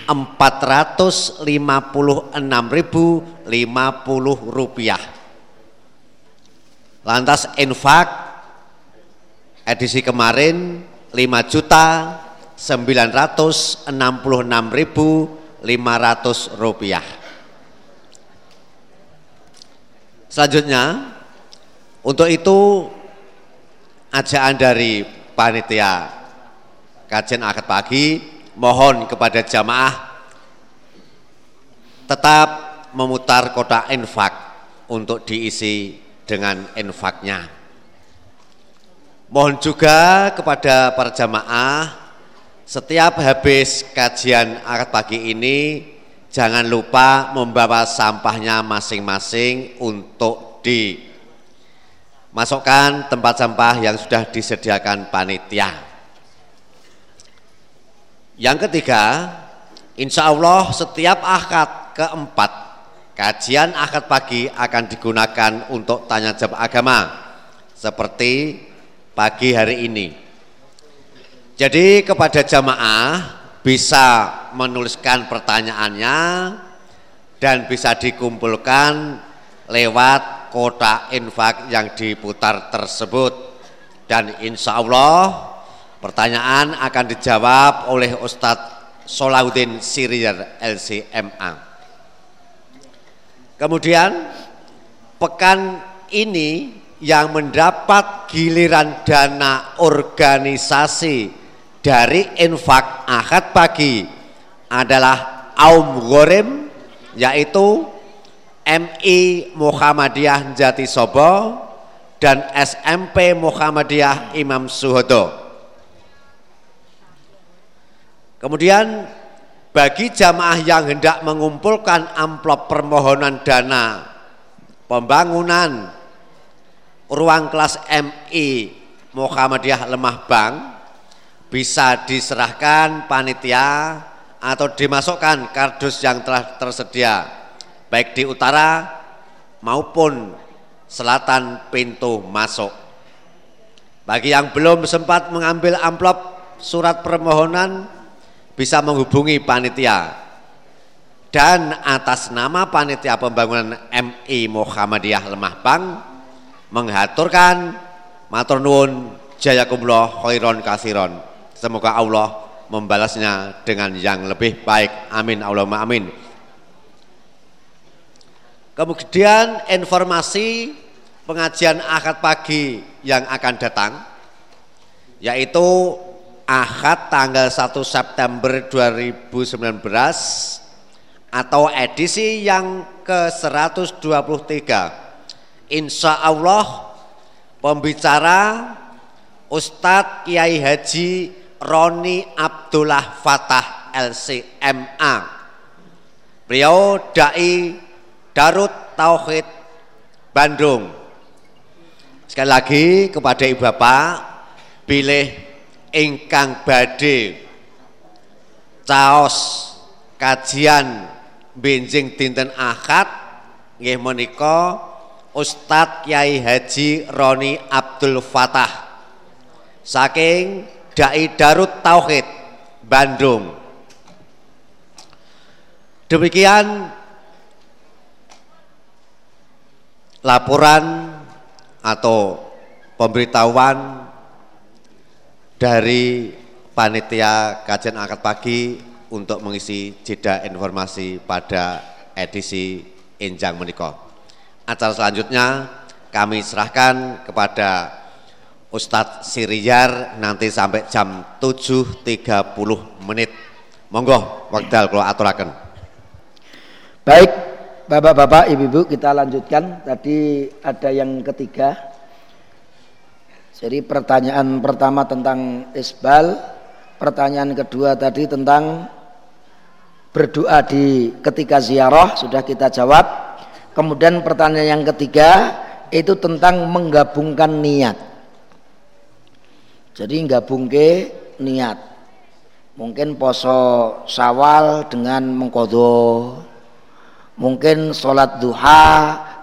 Speaker 1: 456.050 rupiah Lantas infak edisi kemarin 5 juta 966.500 rupiah. Selanjutnya, untuk itu ajaan dari panitia kajian akad pagi mohon kepada jamaah tetap memutar kotak infak untuk diisi dengan infaknya. Mohon juga kepada para jamaah setiap habis kajian akad pagi ini jangan lupa membawa sampahnya masing-masing untuk dimasukkan tempat sampah yang sudah disediakan panitia. Yang ketiga, insya Allah setiap akad keempat Kajian akad pagi akan digunakan untuk tanya jawab agama seperti pagi hari ini. Jadi kepada jamaah bisa menuliskan pertanyaannya dan bisa dikumpulkan lewat kotak infak yang diputar tersebut dan insya Allah pertanyaan akan dijawab oleh Ustadz Solahuddin Sirier LCMA. Kemudian pekan ini yang mendapat giliran dana organisasi dari infak akad pagi adalah Aum Gorem yaitu MI Muhammadiyah Jati Sobo dan SMP Muhammadiyah Imam Suhodo. Kemudian bagi jamaah yang hendak mengumpulkan amplop permohonan dana pembangunan ruang kelas MI Muhammadiyah Lemah Bang bisa diserahkan panitia atau dimasukkan kardus yang telah tersedia baik di utara maupun selatan pintu masuk. Bagi yang belum sempat mengambil amplop surat permohonan bisa menghubungi panitia dan atas nama panitia pembangunan MI Muhammadiyah Lemah Bang menghaturkan matur nuwun jayakumullah khairon kasiron. Semoga Allah membalasnya dengan yang lebih baik. Amin Allahumma amin. Kemudian informasi pengajian akad pagi yang akan datang yaitu akad tanggal 1 September 2019 atau edisi yang ke-123 Insya Allah pembicara Ustadz Kiai Haji Roni Abdullah Fatah LCMA beliau Dai Darut Tauhid Bandung. Sekali lagi kepada ibu bapak, pilih ingkang bade caos kajian benjing dinten akad nggih menika Ustadz Kiai Haji Roni Abdul Fatah saking Dai Darut Tauhid Bandung. Demikian laporan atau pemberitahuan dari panitia kajian akad pagi untuk mengisi jeda informasi pada edisi Injang Meniko. Acara selanjutnya kami serahkan kepada Ustadz Siriyar nanti sampai jam 7.30 menit. Monggo, waktu kalau aturakan.
Speaker 2: Baik, Bapak-bapak, ibu-ibu kita lanjutkan. Tadi ada yang ketiga. Jadi pertanyaan pertama tentang isbal, pertanyaan kedua tadi tentang berdoa di ketika ziarah sudah kita jawab. Kemudian pertanyaan yang ketiga itu tentang menggabungkan niat. Jadi gabungke niat. Mungkin poso sawal dengan mengkodoh mungkin sholat duha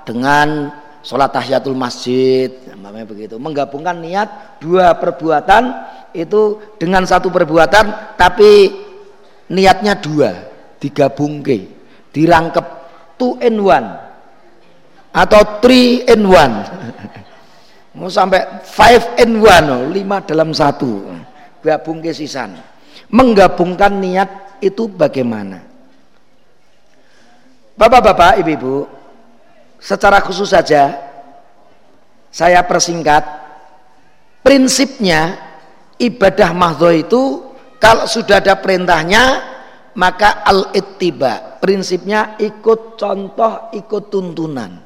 Speaker 2: dengan sholat tahiyatul masjid namanya begitu. Menggabungkan niat dua perbuatan itu dengan satu perbuatan tapi niatnya dua. Digabungke dirangkep two in one atau three in one. Mau sampai five in one lima dalam satu. Gabung ke sisan. Menggabungkan niat itu bagaimana? Bapak-bapak, ibu-ibu, secara khusus saja saya persingkat prinsipnya ibadah mahdho itu kalau sudah ada perintahnya maka al-ittiba prinsipnya ikut contoh ikut tuntunan.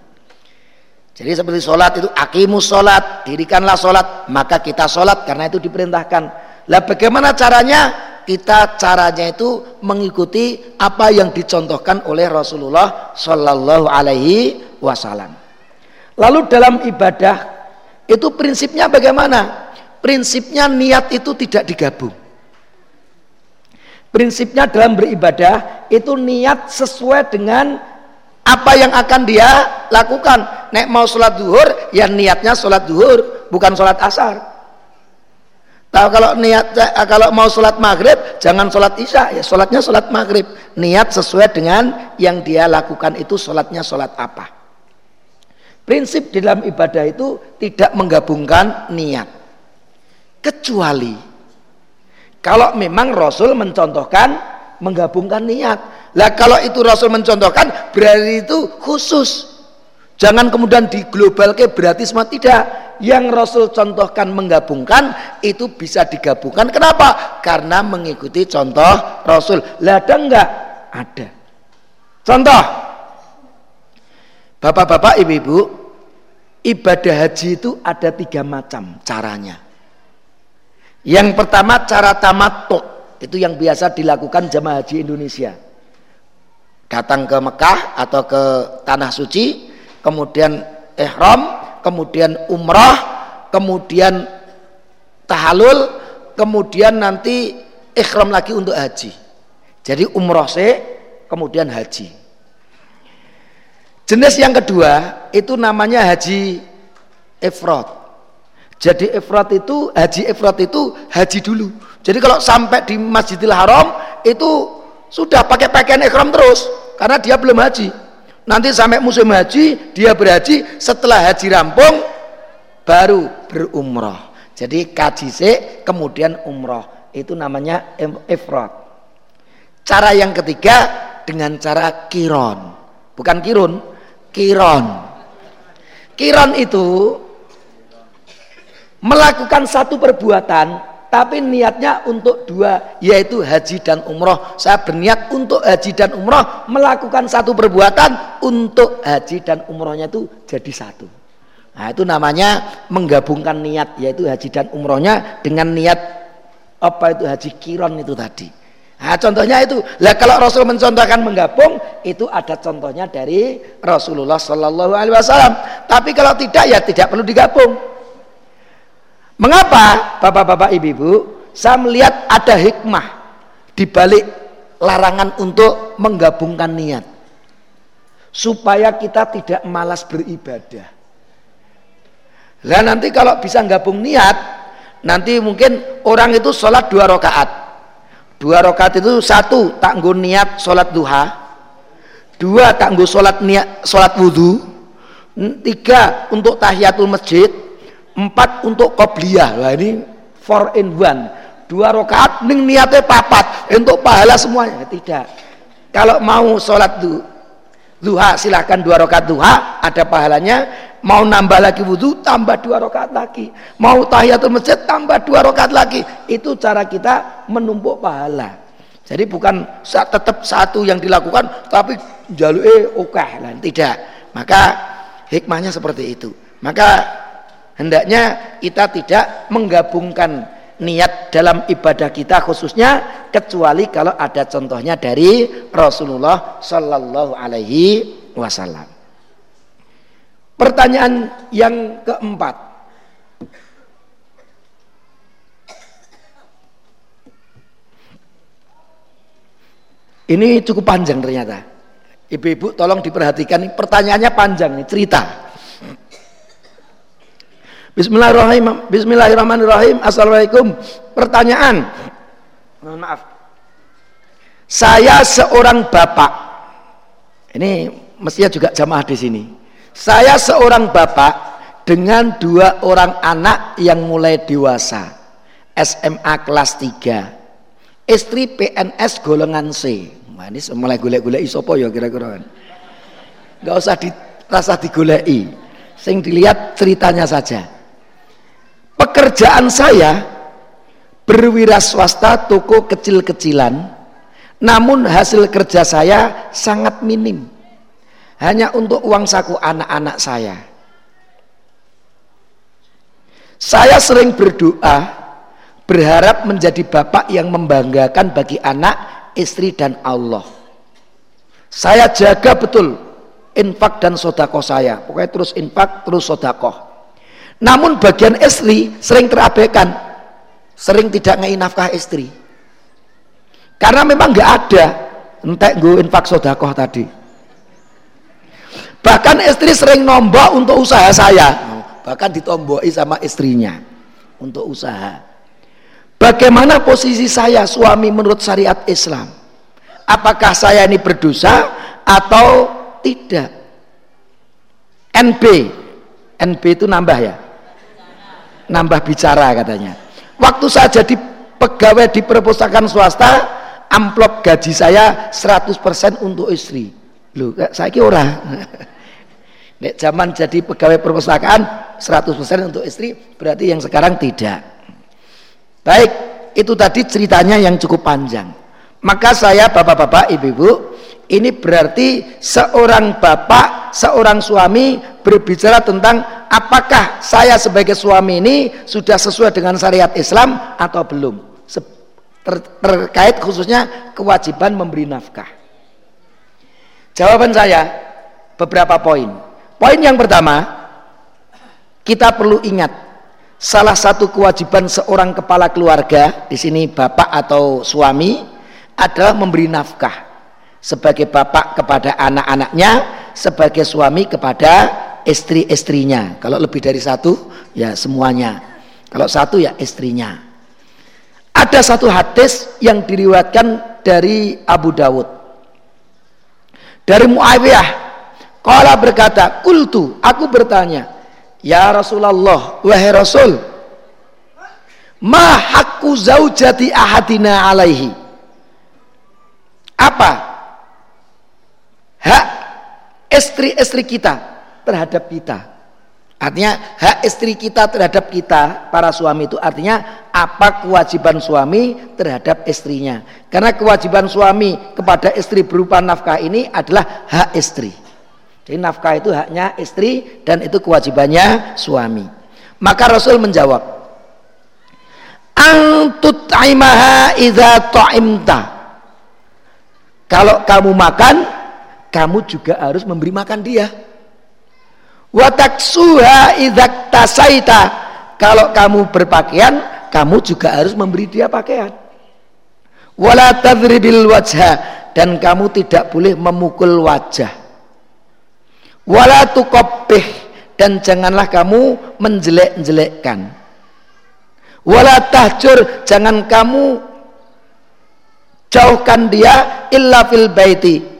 Speaker 2: Jadi seperti sholat itu akimus sholat dirikanlah sholat maka kita sholat karena itu diperintahkan. Lah bagaimana caranya? Kita caranya itu mengikuti apa yang dicontohkan oleh Rasulullah Shallallahu Alaihi Wasallam. Lalu dalam ibadah itu prinsipnya bagaimana? Prinsipnya niat itu tidak digabung. Prinsipnya dalam beribadah itu niat sesuai dengan apa yang akan dia lakukan. Nek mau sholat duhur, ya niatnya sholat duhur, bukan sholat asar. Tahu kalau niat kalau mau sholat maghrib jangan sholat isya ya sholatnya sholat maghrib niat sesuai dengan yang dia lakukan itu sholatnya sholat apa prinsip di dalam ibadah itu tidak menggabungkan niat kecuali kalau memang Rasul mencontohkan menggabungkan niat lah kalau itu Rasul mencontohkan berarti itu khusus Jangan kemudian di global ke berarti semua tidak. Yang Rasul contohkan menggabungkan itu bisa digabungkan. Kenapa? Karena mengikuti contoh Rasul. Lah ada enggak? Ada. Contoh. Bapak-bapak, ibu-ibu, ibadah haji itu ada tiga macam caranya. Yang pertama cara tamattu, itu yang biasa dilakukan jamaah haji Indonesia. Datang ke Mekah atau ke tanah suci, kemudian ihram, kemudian umrah, kemudian tahalul, kemudian nanti ikhram lagi untuk haji. Jadi umrah se, kemudian haji. Jenis yang kedua itu namanya haji ifrat. Jadi ifrat itu haji ifrat itu haji dulu. Jadi kalau sampai di Masjidil Haram itu sudah pakai pakaian ikhram terus karena dia belum haji. Nanti sampai musim haji dia berhaji, setelah haji rampung baru berumrah. Jadi kaji se kemudian umrah. Itu namanya ifrat. Cara yang ketiga dengan cara kiron. Bukan kirun, kiron. Kiron itu melakukan satu perbuatan tapi niatnya untuk dua yaitu haji dan umroh. Saya berniat untuk haji dan umroh melakukan satu perbuatan untuk haji dan umrohnya itu jadi satu. Nah itu namanya menggabungkan niat yaitu haji dan umrohnya dengan niat apa itu haji kiron itu tadi Nah, contohnya itu. Lah kalau Rasul mencontohkan menggabung, itu ada contohnya dari Rasulullah Shallallahu Alaihi Wasallam. Tapi kalau tidak ya tidak perlu digabung. Mengapa Bapak-bapak Ibu-ibu? Saya melihat ada hikmah di balik larangan untuk menggabungkan niat. Supaya kita tidak malas beribadah. Lah nanti kalau bisa gabung niat, nanti mungkin orang itu sholat dua rakaat Dua rakaat itu satu tak niat sholat duha, dua tak sholat niat sholat wudhu, tiga untuk tahiyatul masjid, empat untuk qobliyah. Lah ini four in one. Dua rakaat ning niatnya papat untuk pahala semuanya. Tidak. Kalau mau sholat duha silahkan dua rakaat duha ada pahalanya mau nambah lagi wudhu tambah dua rakaat lagi. Mau tahiyatul masjid tambah dua rakaat lagi. Itu cara kita menumpuk pahala. Jadi bukan tetap satu yang dilakukan tapi jalur eh oke okay tidak. Maka hikmahnya seperti itu. Maka hendaknya kita tidak menggabungkan niat dalam ibadah kita khususnya kecuali kalau ada contohnya dari Rasulullah Shallallahu Alaihi Wasallam. Pertanyaan yang keempat. Ini cukup panjang ternyata. Ibu-ibu tolong diperhatikan, pertanyaannya panjang nih, cerita. Bismillahirrahmanirrahim. Bismillahirrahmanirrahim. Assalamualaikum. Pertanyaan. Mohon maaf. Saya seorang bapak. Ini mestinya juga jamaah di sini saya seorang bapak dengan dua orang anak yang mulai dewasa. SMA kelas 3. Istri PNS golongan C. Ini mulai golek-golek isopo ya kira-kira. Enggak usah dirasa digoleki. Sing dilihat ceritanya saja. Pekerjaan saya berwira swasta toko kecil-kecilan namun hasil kerja saya sangat minim hanya untuk uang saku anak-anak saya. Saya sering berdoa, berharap menjadi bapak yang membanggakan bagi anak, istri dan Allah. Saya jaga betul infak dan sodakoh saya. Pokoknya terus infak, terus sodakoh. Namun bagian istri sering terabaikan, sering tidak ngei nafkah istri. Karena memang nggak ada entek gue infak sodakoh tadi Bahkan istri sering nombok untuk usaha saya. Bahkan ditomboi sama istrinya untuk usaha. Bagaimana posisi saya suami menurut syariat Islam? Apakah saya ini berdosa atau tidak? NB, NB itu nambah ya? Nambah bicara katanya. Waktu saya jadi pegawai di perpustakaan swasta, amplop gaji saya 100% untuk istri. Loh, saya kira orang. Nek zaman jadi pegawai perpustakaan 100% untuk istri, berarti yang sekarang tidak. Baik, itu tadi ceritanya yang cukup panjang. Maka saya bapak-bapak, ibu-ibu, ini berarti seorang bapak, seorang suami berbicara tentang apakah saya sebagai suami ini sudah sesuai dengan syariat Islam atau belum. Ter terkait khususnya kewajiban memberi nafkah. Jawaban saya beberapa poin. Poin yang pertama, kita perlu ingat salah satu kewajiban seorang kepala keluarga di sini bapak atau suami adalah memberi nafkah sebagai bapak kepada anak-anaknya sebagai suami kepada istri-istrinya. Kalau lebih dari satu, ya semuanya. Kalau satu ya istrinya. Ada satu hadis yang diriwayatkan dari Abu Dawud. Dari Muawiyah. Kala berkata, Kultu, aku bertanya, Ya Rasulullah, wahai Rasul, Ma hakku zaujati ahadina alaihi. Apa? Hak istri-istri kita terhadap kita. Artinya hak istri kita terhadap kita para suami itu artinya apa kewajiban suami terhadap istrinya. Karena kewajiban suami kepada istri berupa nafkah ini adalah hak istri. Jadi nafkah itu haknya istri dan itu kewajibannya suami. Maka Rasul menjawab, "Antut aimaha idza ta'imta." Kalau kamu makan, kamu juga harus memberi makan dia. Wataksuha tasaita kalau kamu berpakaian kamu juga harus memberi dia pakaian. Wala tadribil dan kamu tidak boleh memukul wajah wala tuqabbih dan janganlah kamu menjelek-jelekkan wala tahjur jangan kamu jauhkan dia illa fil baiti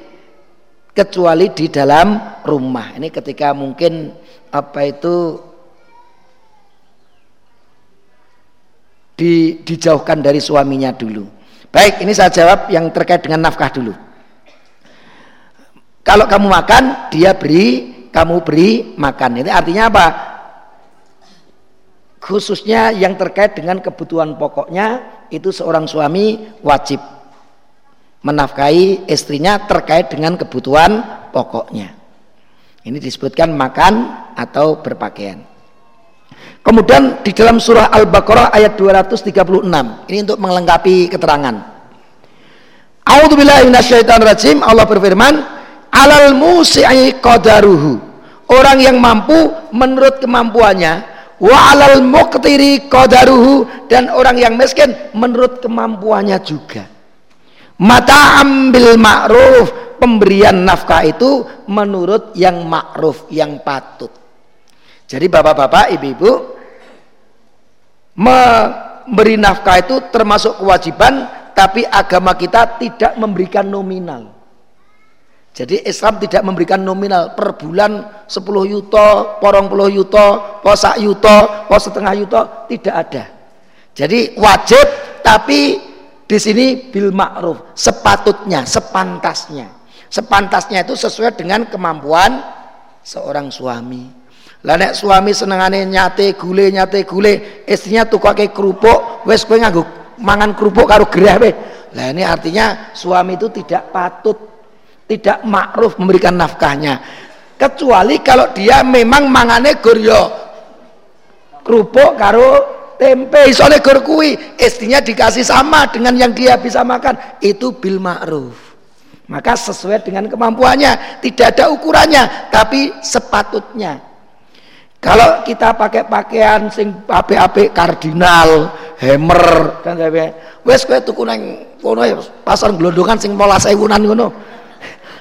Speaker 2: kecuali di dalam rumah. Ini ketika mungkin apa itu di, dijauhkan dari suaminya dulu. Baik, ini saya jawab yang terkait dengan nafkah dulu. Kalau kamu makan, dia beri, kamu beri makan. Ini artinya apa? Khususnya yang terkait dengan kebutuhan pokoknya itu seorang suami wajib menafkahi istrinya terkait dengan kebutuhan pokoknya. Ini disebutkan makan atau berpakaian. Kemudian di dalam surah Al-Baqarah ayat 236. Ini untuk melengkapi keterangan. A'udzubillahi minasyaitonirrajim. Allah berfirman, "Alal musi'i qadaruhu." Orang yang mampu menurut kemampuannya, wa alal muqtiri qadaruhu dan orang yang miskin menurut kemampuannya juga. Mata ambil ma'ruf pemberian nafkah itu menurut yang ma'ruf yang patut. Jadi bapak-bapak, ibu-ibu memberi nafkah itu termasuk kewajiban tapi agama kita tidak memberikan nominal. Jadi Islam tidak memberikan nominal per bulan 10 yuto, porong puluh yuto, posak yuto, pos setengah yuto, tidak ada. Jadi wajib tapi di sini bil ma'ruf, sepatutnya, sepantasnya. Sepantasnya itu sesuai dengan kemampuan seorang suami. Lah nek suami senengane nyate gule nyate gule, istrinya tukake kerupuk, wes kowe nganggo mangan kerupuk karo gerah. Lah ini artinya suami itu tidak patut, tidak ma'ruf memberikan nafkahnya. Kecuali kalau dia memang mangane guryo kerupuk karo tempe soalnya gor kui istrinya dikasih sama dengan yang dia bisa makan itu bil ma'ruf maka sesuai dengan kemampuannya tidak ada ukurannya tapi sepatutnya. Kalau kita pakai pakaian sing ape-ape kardinal hammer kan wes kowe tuku nang kono ya, pasar glondongan sing 18000 ngono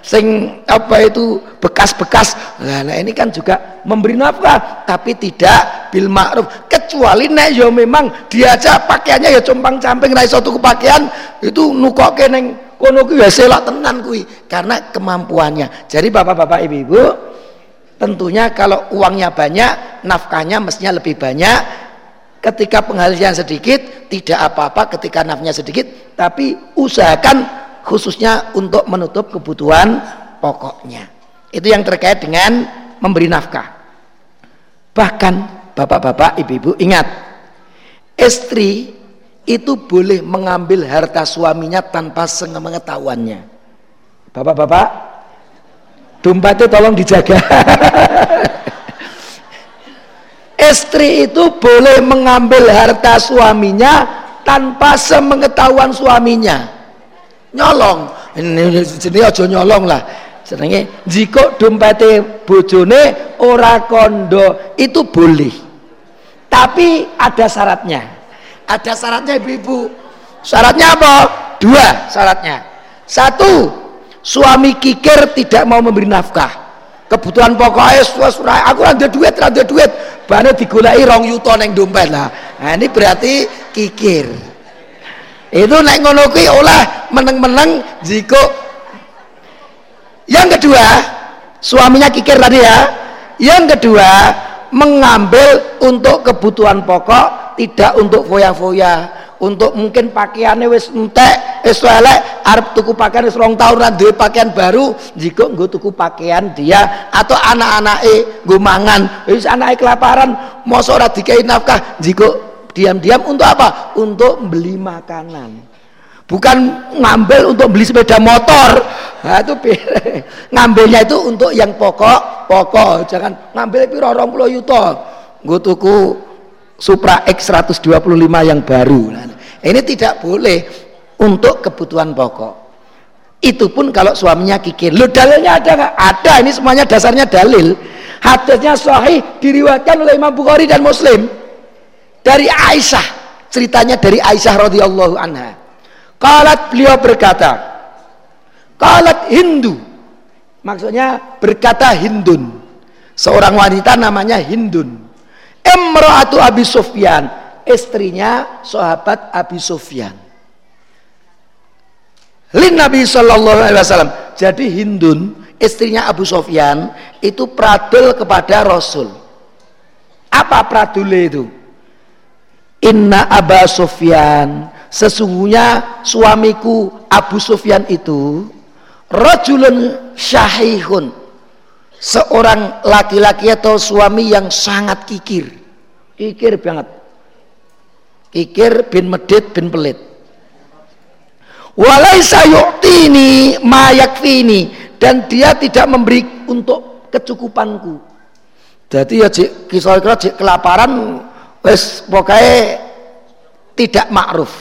Speaker 2: sing apa itu bekas-bekas. Nah, nah ini kan juga memberi nafkah tapi tidak bil ma'ruf. Kecuali nek yo ya memang diajak pakaiannya ya compang camping ra iso tuku pakaian itu nukoke ning kono kuwi ya selak tenan kuwi karena kemampuannya. Jadi bapak-bapak ibu-ibu tentunya kalau uangnya banyak nafkahnya mestinya lebih banyak. Ketika penghasilan sedikit tidak apa-apa ketika nafkahnya sedikit tapi usahakan khususnya untuk menutup kebutuhan pokoknya. Itu yang terkait dengan memberi nafkah. Bahkan bapak-bapak, ibu-ibu ingat, istri itu boleh mengambil harta suaminya tanpa pengetahuannya. Bapak-bapak, dompet itu tolong dijaga. istri itu boleh mengambil harta suaminya tanpa semengetahuan suaminya nyolong. Ini jenenge aja nyolong lah. Jenenge jika dompete bojone ora kondo itu boleh. Tapi ada syaratnya. Ada syaratnya ibu-ibu. Syaratnya apa? Dua syaratnya. Satu suami kikir tidak mau memberi nafkah. Kebutuhan pokoknya wis aku ora duit ora duit. Bane digoleki rong yuta ning dompet lah. Nah ini berarti kikir itu nek ngono kuwi oleh meneng-meneng jika yang kedua suaminya kikir tadi ya. Yang kedua mengambil untuk kebutuhan pokok tidak untuk foya-foya. Untuk mungkin pakaiannya wis entek wis elek arep tuku pakaian wis rong duwe pakaian baru jika nggo tuku pakaian dia atau anak-anake nggo mangan. Wis anake kelaparan mosok ora dikai nafkah jika diam-diam untuk apa untuk beli makanan bukan ngambil untuk beli sepeda motor nah itu ngambilnya itu untuk yang pokok pokok jangan ngambil piro 20 yuta nggo tuku Supra X 125 yang baru nah, ini tidak boleh untuk kebutuhan pokok. Itu pun kalau suaminya kikir. Lu dalilnya ada nggak? Ada. Ini semuanya dasarnya dalil. Hadisnya sahih diriwayatkan oleh Imam Bukhari dan Muslim dari Aisyah. Ceritanya dari Aisyah radhiyallahu anha. Kalat beliau berkata, Kalat Hindu. Maksudnya berkata Hindun. Seorang wanita namanya Hindun. Emra'atu Abi Sufyan istrinya sahabat Abi Sufyan. Lin Nabi Shallallahu Alaihi Wasallam. Jadi Hindun, istrinya Abu Sufyan itu pradul kepada Rasul. Apa pradul itu? Inna Abu Sufyan, sesungguhnya suamiku Abu Sufyan itu rajulun syahihun, seorang laki-laki atau suami yang sangat kikir, kikir banget. Kikir bin medit bin pelit. Walaisa yu'tini ma yakfini. Dan dia tidak memberi untuk kecukupanku. Jadi ya jik, kisah kelaparan wes pokoknya tidak ma'ruf.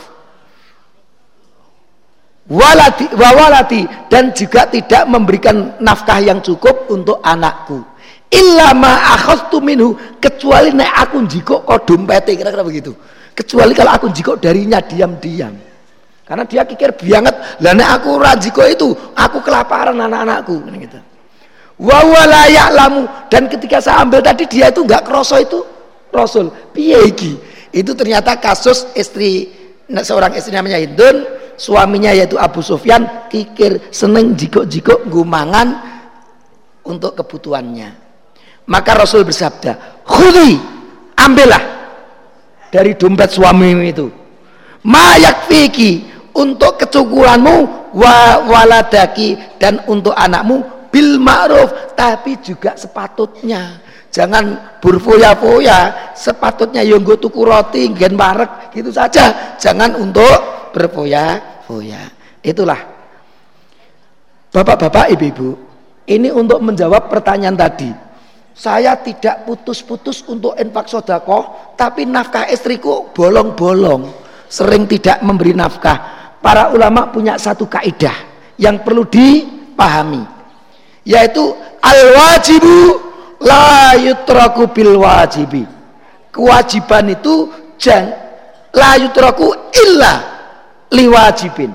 Speaker 2: Walati, wawalati dan juga tidak memberikan nafkah yang cukup untuk anakku. Illa ma akhadtu minhu kecuali nek aku jiko kok dompete kira-kira begitu kecuali kalau aku jiko darinya diam-diam karena dia kikir banget lah aku rajiko itu aku kelaparan anak-anakku gitu lamu dan ketika saya ambil tadi dia itu nggak kroso itu rasul. Piye itu ternyata kasus istri seorang istri namanya Hindun suaminya yaitu Abu Sufyan kikir seneng jiko-jiko gumangan untuk kebutuhannya. Maka Rasul bersabda khudi ambillah dari dompet suamimu itu. Mayak fiki untuk kecukupanmu wa waladaki dan untuk anakmu bil ma'ruf tapi juga sepatutnya jangan berfoya-foya. Sepatutnya yang gue tuku roti gen marek gitu saja. Jangan untuk berfoya-foya. Itulah. Bapak-bapak ibu-ibu ini untuk menjawab pertanyaan tadi. Saya tidak putus-putus untuk infak sodako tapi nafkah istriku bolong-bolong. Sering tidak memberi nafkah. Para ulama punya satu kaidah yang perlu dipahami yaitu al wajibu la yutraku bil wajibi kewajiban itu jang la yutraku illa liwajibin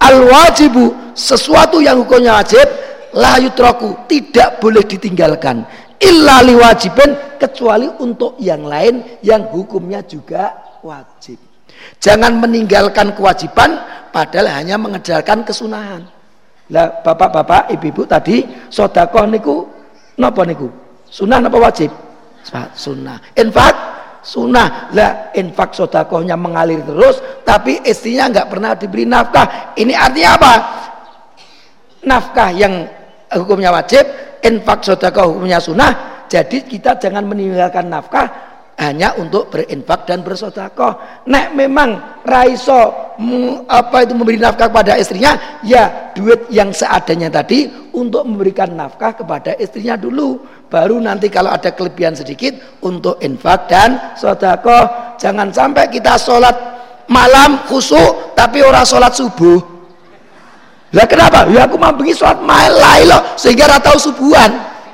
Speaker 2: al wajibu sesuatu yang hukumnya wajib la yutraku tidak boleh ditinggalkan illa liwajibin kecuali untuk yang lain yang hukumnya juga wajib. Jangan meninggalkan kewajiban padahal hanya mengejarkan kesunahan. Lah bapak-bapak, ibu-ibu tadi sodakoh niku napa niku? Sunnah napa wajib? Sunnah. Infak sunnah. Lah infak sodakohnya mengalir terus tapi istrinya nggak pernah diberi nafkah. Ini artinya apa? Nafkah yang hukumnya wajib infak sedekah hukumnya sunnah jadi kita jangan meninggalkan nafkah hanya untuk berinfak dan bersedekah. Nek memang raiso apa itu memberi nafkah kepada istrinya, ya duit yang seadanya tadi untuk memberikan nafkah kepada istrinya dulu. Baru nanti kalau ada kelebihan sedikit untuk infak dan sedekah. Jangan sampai kita sholat malam khusyuk tapi orang sholat subuh. Lah kenapa? Ya aku mambengi sholat lain loh sehingga ratau subuhan.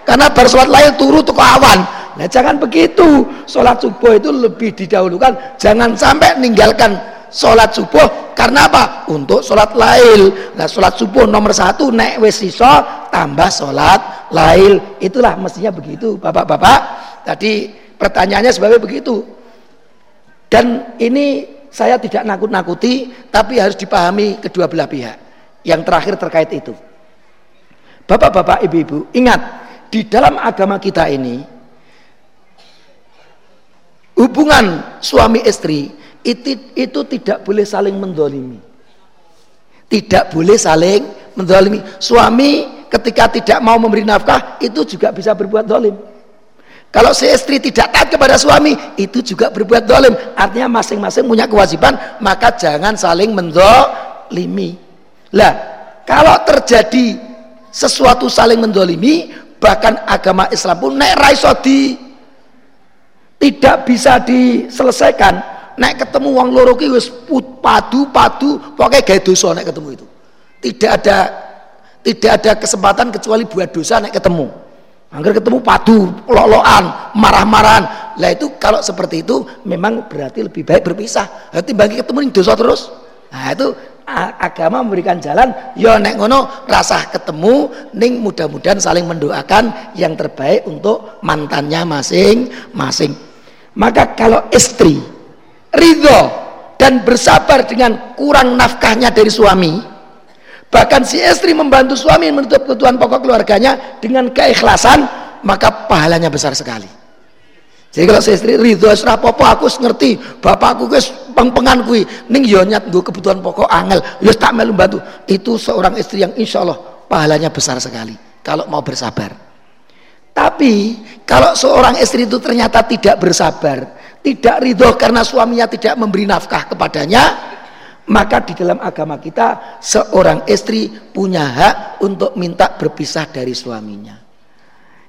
Speaker 2: Karena bar sholat lain turu tuh awan. Nah jangan begitu. Sholat subuh itu lebih didahulukan. Jangan sampai meninggalkan sholat subuh karena apa? Untuk sholat lail. Nah sholat subuh nomor satu wis iso tambah sholat lail. Itulah mestinya begitu bapak-bapak. Tadi pertanyaannya sebagai begitu. Dan ini saya tidak nakut-nakuti tapi harus dipahami kedua belah pihak. Yang terakhir terkait itu. Bapak-bapak, ibu-ibu, ingat di dalam agama kita ini hubungan suami istri itu, itu tidak boleh saling mendolimi. Tidak boleh saling mendolimi. Suami ketika tidak mau memberi nafkah itu juga bisa berbuat dolim. Kalau si istri tidak taat kepada suami, itu juga berbuat dolim. Artinya masing-masing punya kewajiban, maka jangan saling mendolimi. Lah, kalau terjadi sesuatu saling mendolimi, bahkan agama Islam pun naik raiso tidak bisa diselesaikan. Naik ketemu uang loro ki wis padu padu pokoknya gaya dosa naik ketemu itu. Tidak ada tidak ada kesempatan kecuali buat dosa naik ketemu. Angger ketemu padu, loloan, marah-marahan. Lah itu kalau seperti itu memang berarti lebih baik berpisah. Berarti bagi ketemu ning dosa terus. Nah itu agama memberikan jalan ya nek ngono rasah ketemu ning mudah-mudahan saling mendoakan yang terbaik untuk mantannya masing-masing. Maka kalau istri ridho dan bersabar dengan kurang nafkahnya dari suami, Bahkan si istri membantu suami menutup kebutuhan pokok keluarganya dengan keikhlasan, maka pahalanya besar sekali. Jadi kalau si istri ridho asra apa aku ngerti, bapakku guys peng-pengan kui, ning yo nyat gue kebutuhan pokok angel, yo tak melu bantu. Itu seorang istri yang insya Allah pahalanya besar sekali kalau mau bersabar. Tapi kalau seorang istri itu ternyata tidak bersabar, tidak ridho karena suaminya tidak memberi nafkah kepadanya, maka di dalam agama kita seorang istri punya hak untuk minta berpisah dari suaminya.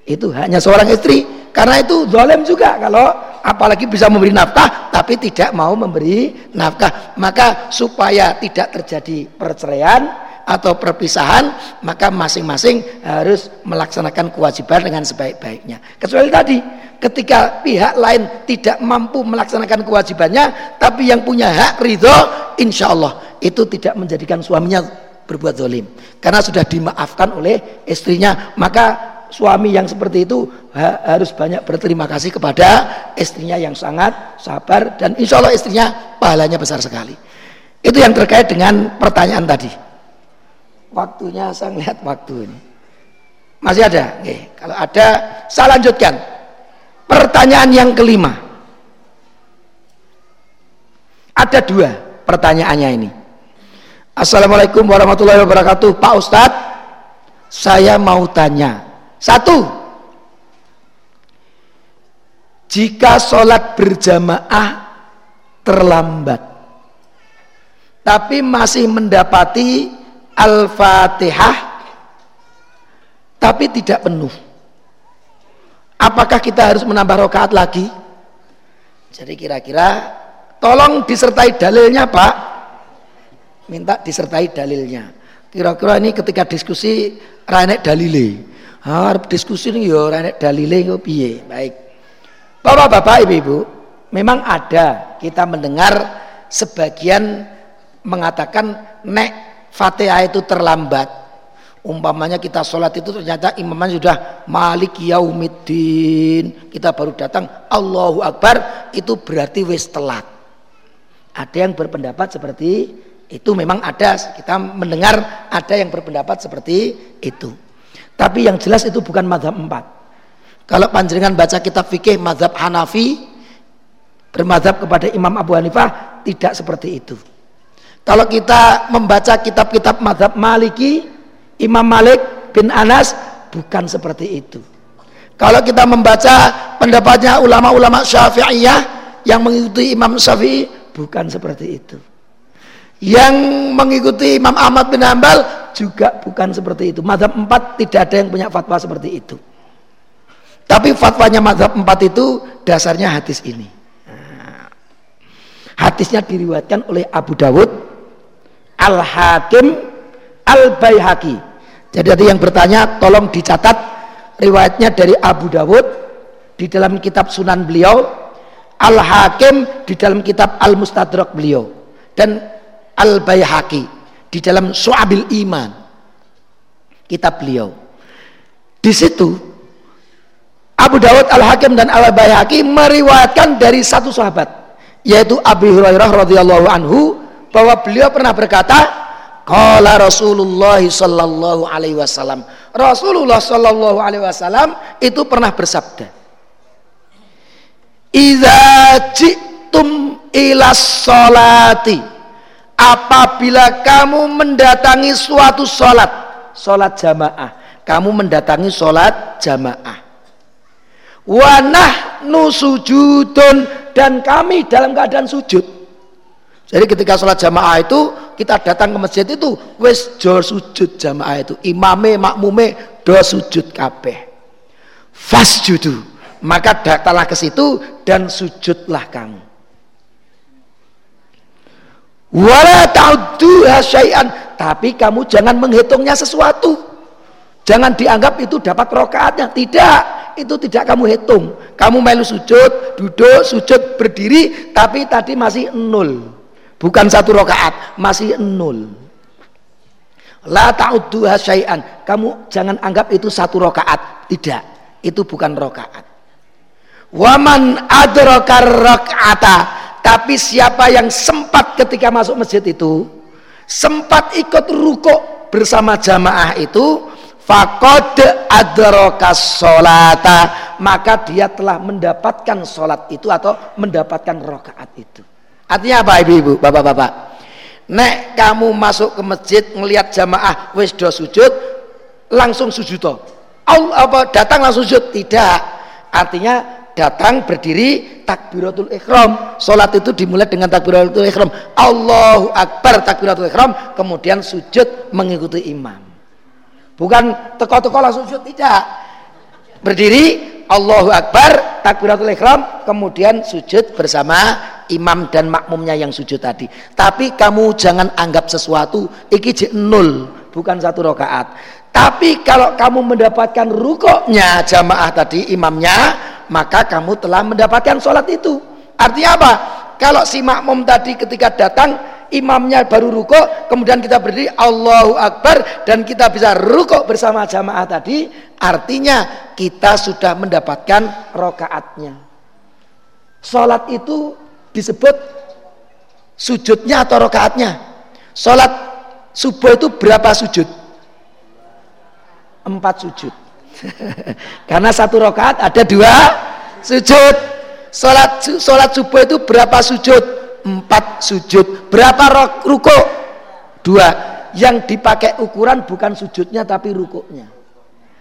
Speaker 2: Itu hanya seorang istri. Karena itu zalim juga kalau apalagi bisa memberi nafkah tapi tidak mau memberi nafkah. Maka supaya tidak terjadi perceraian atau perpisahan, maka masing-masing harus melaksanakan kewajiban dengan sebaik-baiknya. Kecuali tadi ketika pihak lain tidak mampu melaksanakan kewajibannya tapi yang punya hak ridho insya Allah itu tidak menjadikan suaminya berbuat zalim. Karena sudah dimaafkan oleh istrinya maka suami yang seperti itu ha harus banyak berterima kasih kepada istrinya yang sangat sabar dan insya Allah istrinya pahalanya besar sekali. Itu yang terkait dengan pertanyaan tadi waktunya saya lihat waktu ini masih ada Oke. kalau ada saya lanjutkan Pertanyaan yang kelima. Ada dua pertanyaannya ini. Assalamualaikum warahmatullahi wabarakatuh. Pak Ustadz, saya mau tanya. Satu, jika sholat berjamaah terlambat, tapi masih mendapati Al-Fatihah, tapi tidak penuh Apakah kita harus menambah rokaat lagi? Jadi kira-kira tolong disertai dalilnya Pak. Minta disertai dalilnya. Kira-kira ini ketika diskusi ranek dalile. Harap diskusi ini yo ranek dalile yo piye. Baik. Bapak-bapak, ibu-ibu, memang ada kita mendengar sebagian mengatakan nek Fatihah itu terlambat Umpamanya kita sholat itu ternyata imamnya sudah malik yaumiddin. Kita baru datang Allahu Akbar itu berarti wis telat. Ada yang berpendapat seperti itu memang ada kita mendengar ada yang berpendapat seperti itu. Tapi yang jelas itu bukan madhab empat. Kalau panjenengan baca kitab fikih madhab Hanafi bermadhab kepada Imam Abu Hanifah tidak seperti itu. Kalau kita membaca kitab-kitab madhab Maliki Imam Malik bin Anas bukan seperti itu. Kalau kita membaca pendapatnya ulama-ulama Syafi'iyah yang mengikuti Imam Syafi'i bukan seperti itu. Yang mengikuti Imam Ahmad bin Hambal juga bukan seperti itu. Madhab empat tidak ada yang punya fatwa seperti itu. Tapi fatwanya madhab empat itu dasarnya hadis ini. Nah, hadisnya diriwayatkan oleh Abu Dawud, Al-Hakim, Al-Baihaqi jadi ada yang bertanya, tolong dicatat riwayatnya dari Abu Dawud di dalam kitab Sunan beliau, Al Hakim di dalam kitab Al Mustadrak beliau. dan Al Baihaqi di dalam Su'abil Iman kitab beliau. Di situ Abu Dawud Al Hakim dan Al Baihaqi meriwayatkan dari satu sahabat yaitu Abu Hurairah radhiyallahu anhu bahwa beliau pernah berkata Qala Rasulullah sallallahu alaihi wasallam. Rasulullah sallallahu alaihi wasallam itu pernah bersabda. Idza jitum ila salati apabila kamu mendatangi suatu salat, salat jamaah, kamu mendatangi salat jamaah. Wa nahnu sujudun dan kami dalam keadaan sujud. Jadi ketika sholat jamaah itu kita datang ke masjid itu wes jor sujud jamaah itu imame makmume do sujud kabeh. Fasjudu maka datanglah ke situ dan sujudlah kamu. Wala ta'uddu syai'an tapi kamu jangan menghitungnya sesuatu. Jangan dianggap itu dapat rokaatnya. Tidak, itu tidak kamu hitung. Kamu melu sujud, duduk, sujud, berdiri, tapi tadi masih nol bukan satu rakaat masih nol la ta'udduha syai'an kamu jangan anggap itu satu rakaat. Tidak itu bukan rakaat. Waman adrakar rakaata tapi siapa yang sempat ketika masuk masjid itu sempat ikut rukuk bersama jamaah itu fakod adrakas solata maka dia telah mendapatkan solat itu atau mendapatkan rakaat itu Artinya apa ibu-ibu, bapak-bapak? Nek kamu masuk ke masjid ngelihat jamaah wis do sujud, langsung sujud toh. Apa datang langsung sujud? Tidak. Artinya datang berdiri takbiratul ikhram. Salat itu dimulai dengan takbiratul ikhram. Allahu akbar takbiratul ikhram, kemudian sujud mengikuti imam. Bukan teko-teko langsung sujud tidak. Berdiri Allahu Akbar, takbiratul ikhram, kemudian sujud bersama imam dan makmumnya yang sujud tadi. Tapi kamu jangan anggap sesuatu iki nol, bukan satu rakaat. Tapi kalau kamu mendapatkan rukuknya jamaah tadi imamnya, maka kamu telah mendapatkan sholat itu. Artinya apa? Kalau si makmum tadi ketika datang imamnya baru rukuk, kemudian kita berdiri Allahu Akbar dan kita bisa rukuk bersama jamaah tadi, artinya kita sudah mendapatkan rokaatnya. Salat itu disebut sujudnya atau rokaatnya. Salat subuh itu berapa sujud? Empat sujud. Karena satu rokaat ada dua sujud. Salat salat subuh itu berapa sujud? empat sujud berapa ruko dua yang dipakai ukuran bukan sujudnya tapi rukuknya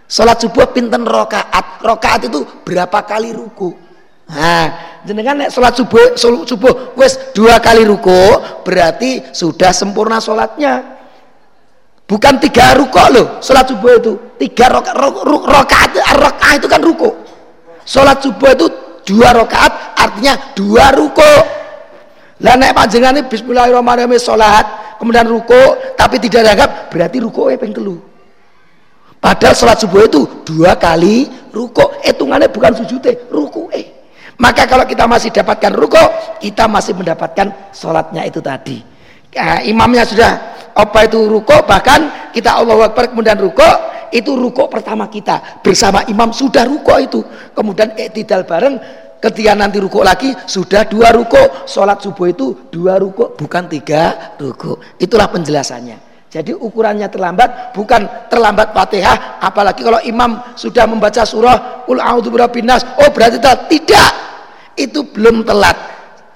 Speaker 2: sholat subuh pinten rokaat rokaat itu berapa kali ruku nah jenengan nek sholat subuh sholat subuh wes dua kali ruku berarti sudah sempurna sholatnya. Bukan tiga ruko loh sholat subuh itu. Tiga rokaat rokaat rokaat itu kan ruku. Sholat subuh itu dua rokaat artinya dua ruko lah nek panjenengane bismillahirrahmanirrahim salat, kemudian ruko tapi tidak dianggap berarti ruko ping telu. Padahal salat subuh itu dua kali ruko, hitungannya bukan sujudnya, ruko eh. Maka kalau kita masih dapatkan ruko, kita masih mendapatkan sholatnya itu tadi. Nah, imamnya sudah apa itu ruko, bahkan kita Allah Akbar kemudian ruko, itu ruko pertama kita. Bersama imam sudah ruko itu. Kemudian iktidal bareng ketika nanti ruko lagi sudah dua ruko. Sholat subuh itu dua ruko bukan tiga ruko. Itulah penjelasannya. Jadi ukurannya terlambat bukan terlambat fatihah apalagi kalau imam sudah membaca surah ul binas oh berarti tidak itu belum telat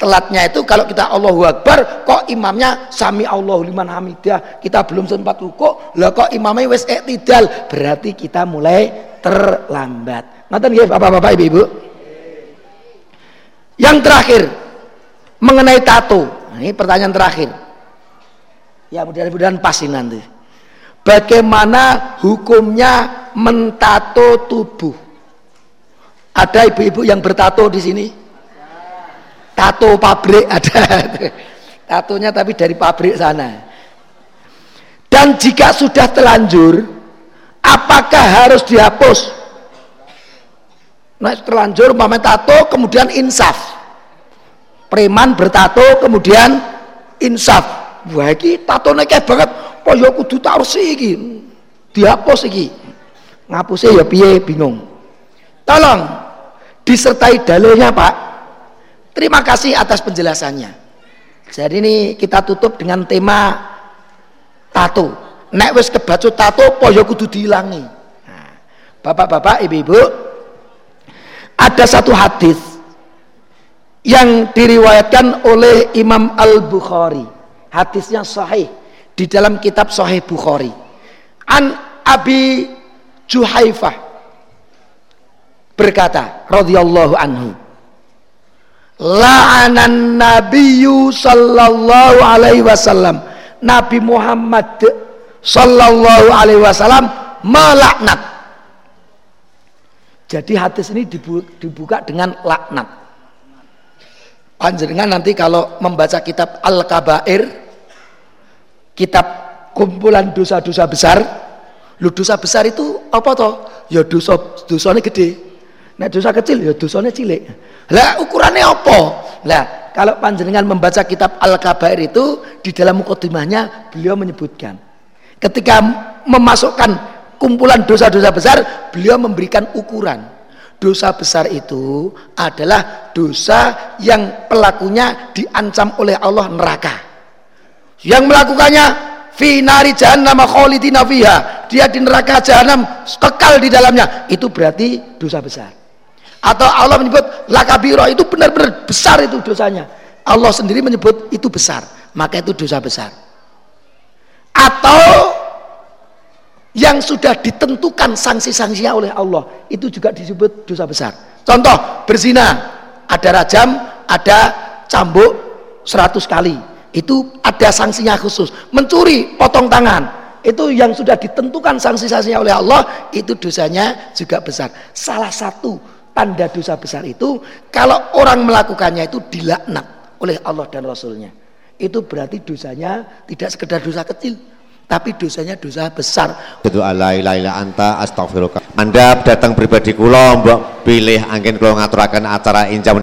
Speaker 2: telatnya itu kalau kita Allahu Akbar kok imamnya sami Allahu liman hamidah kita belum sempat ruko lah kok imamnya wes tidak berarti kita mulai terlambat nanti ya bapak-bapak ibu-ibu yang terakhir mengenai tato. Nah, ini pertanyaan terakhir. Ya mudah-mudahan pasti nanti. Bagaimana hukumnya mentato tubuh? Ada ibu-ibu yang bertato di sini? Tato pabrik ada. Tatonya tapi dari pabrik sana. Dan jika sudah telanjur, apakah harus dihapus? Nah, terlanjur umpama tato kemudian insaf. Preman bertato kemudian insaf wah iki tatone keh banget apa ya kudu tarsi iki dihapus iki ngapusnya ya piye bingung tolong disertai dalilnya Pak terima kasih atas penjelasannya. Jadi ini kita tutup dengan tema tato. Nek wis kebacut tato ya kudu diilangi. Nah, bapak-bapak ibu-ibu ada satu hadis yang diriwayatkan oleh Imam Al-Bukhari. Hadisnya sahih di dalam kitab sahih Bukhari. An Abi Juhaifah berkata radhiyallahu anhu la'anan nabiyyu sallallahu alaihi wasallam. Nabi Muhammad sallallahu alaihi wasallam melaknat. Jadi hadis ini dibuka dengan laknat. Panjenengan nanti kalau membaca kitab Al-Kabair kitab kumpulan dosa-dosa besar lu dosa besar itu apa toh? Ya dosa dosanya gede. Nah dosa kecil ya dosanya cilik lah ukurannya apa? Lah kalau panjenengan membaca kitab Al-Kabair itu di dalam mukadimahnya beliau menyebutkan ketika memasukkan kumpulan dosa-dosa besar beliau memberikan ukuran. Dosa besar itu adalah dosa yang pelakunya diancam oleh Allah neraka. Yang melakukannya finari jahannam khalidina fiha. Dia di neraka jahanam kekal di dalamnya. Itu berarti dosa besar atau Allah menyebut lakabiro itu benar-benar besar itu dosanya. Allah sendiri menyebut itu besar maka itu dosa besar. Atau yang sudah ditentukan sanksi-sanksinya oleh Allah itu juga disebut dosa besar. Contoh berzina. Ada rajam ada cambuk 100 kali. Itu ada sanksinya khusus. Mencuri potong tangan. Itu yang sudah ditentukan sanksi-sanksinya oleh Allah itu dosanya juga besar. Salah satu tanda dosa besar itu kalau orang melakukannya itu dilaknat oleh Allah dan Rasulnya itu berarti dosanya tidak sekedar dosa kecil tapi dosanya dosa besar.
Speaker 1: Itu anta astagfirullah. Anda datang pribadi kula mbok pilih angin kula ngaturaken acara injam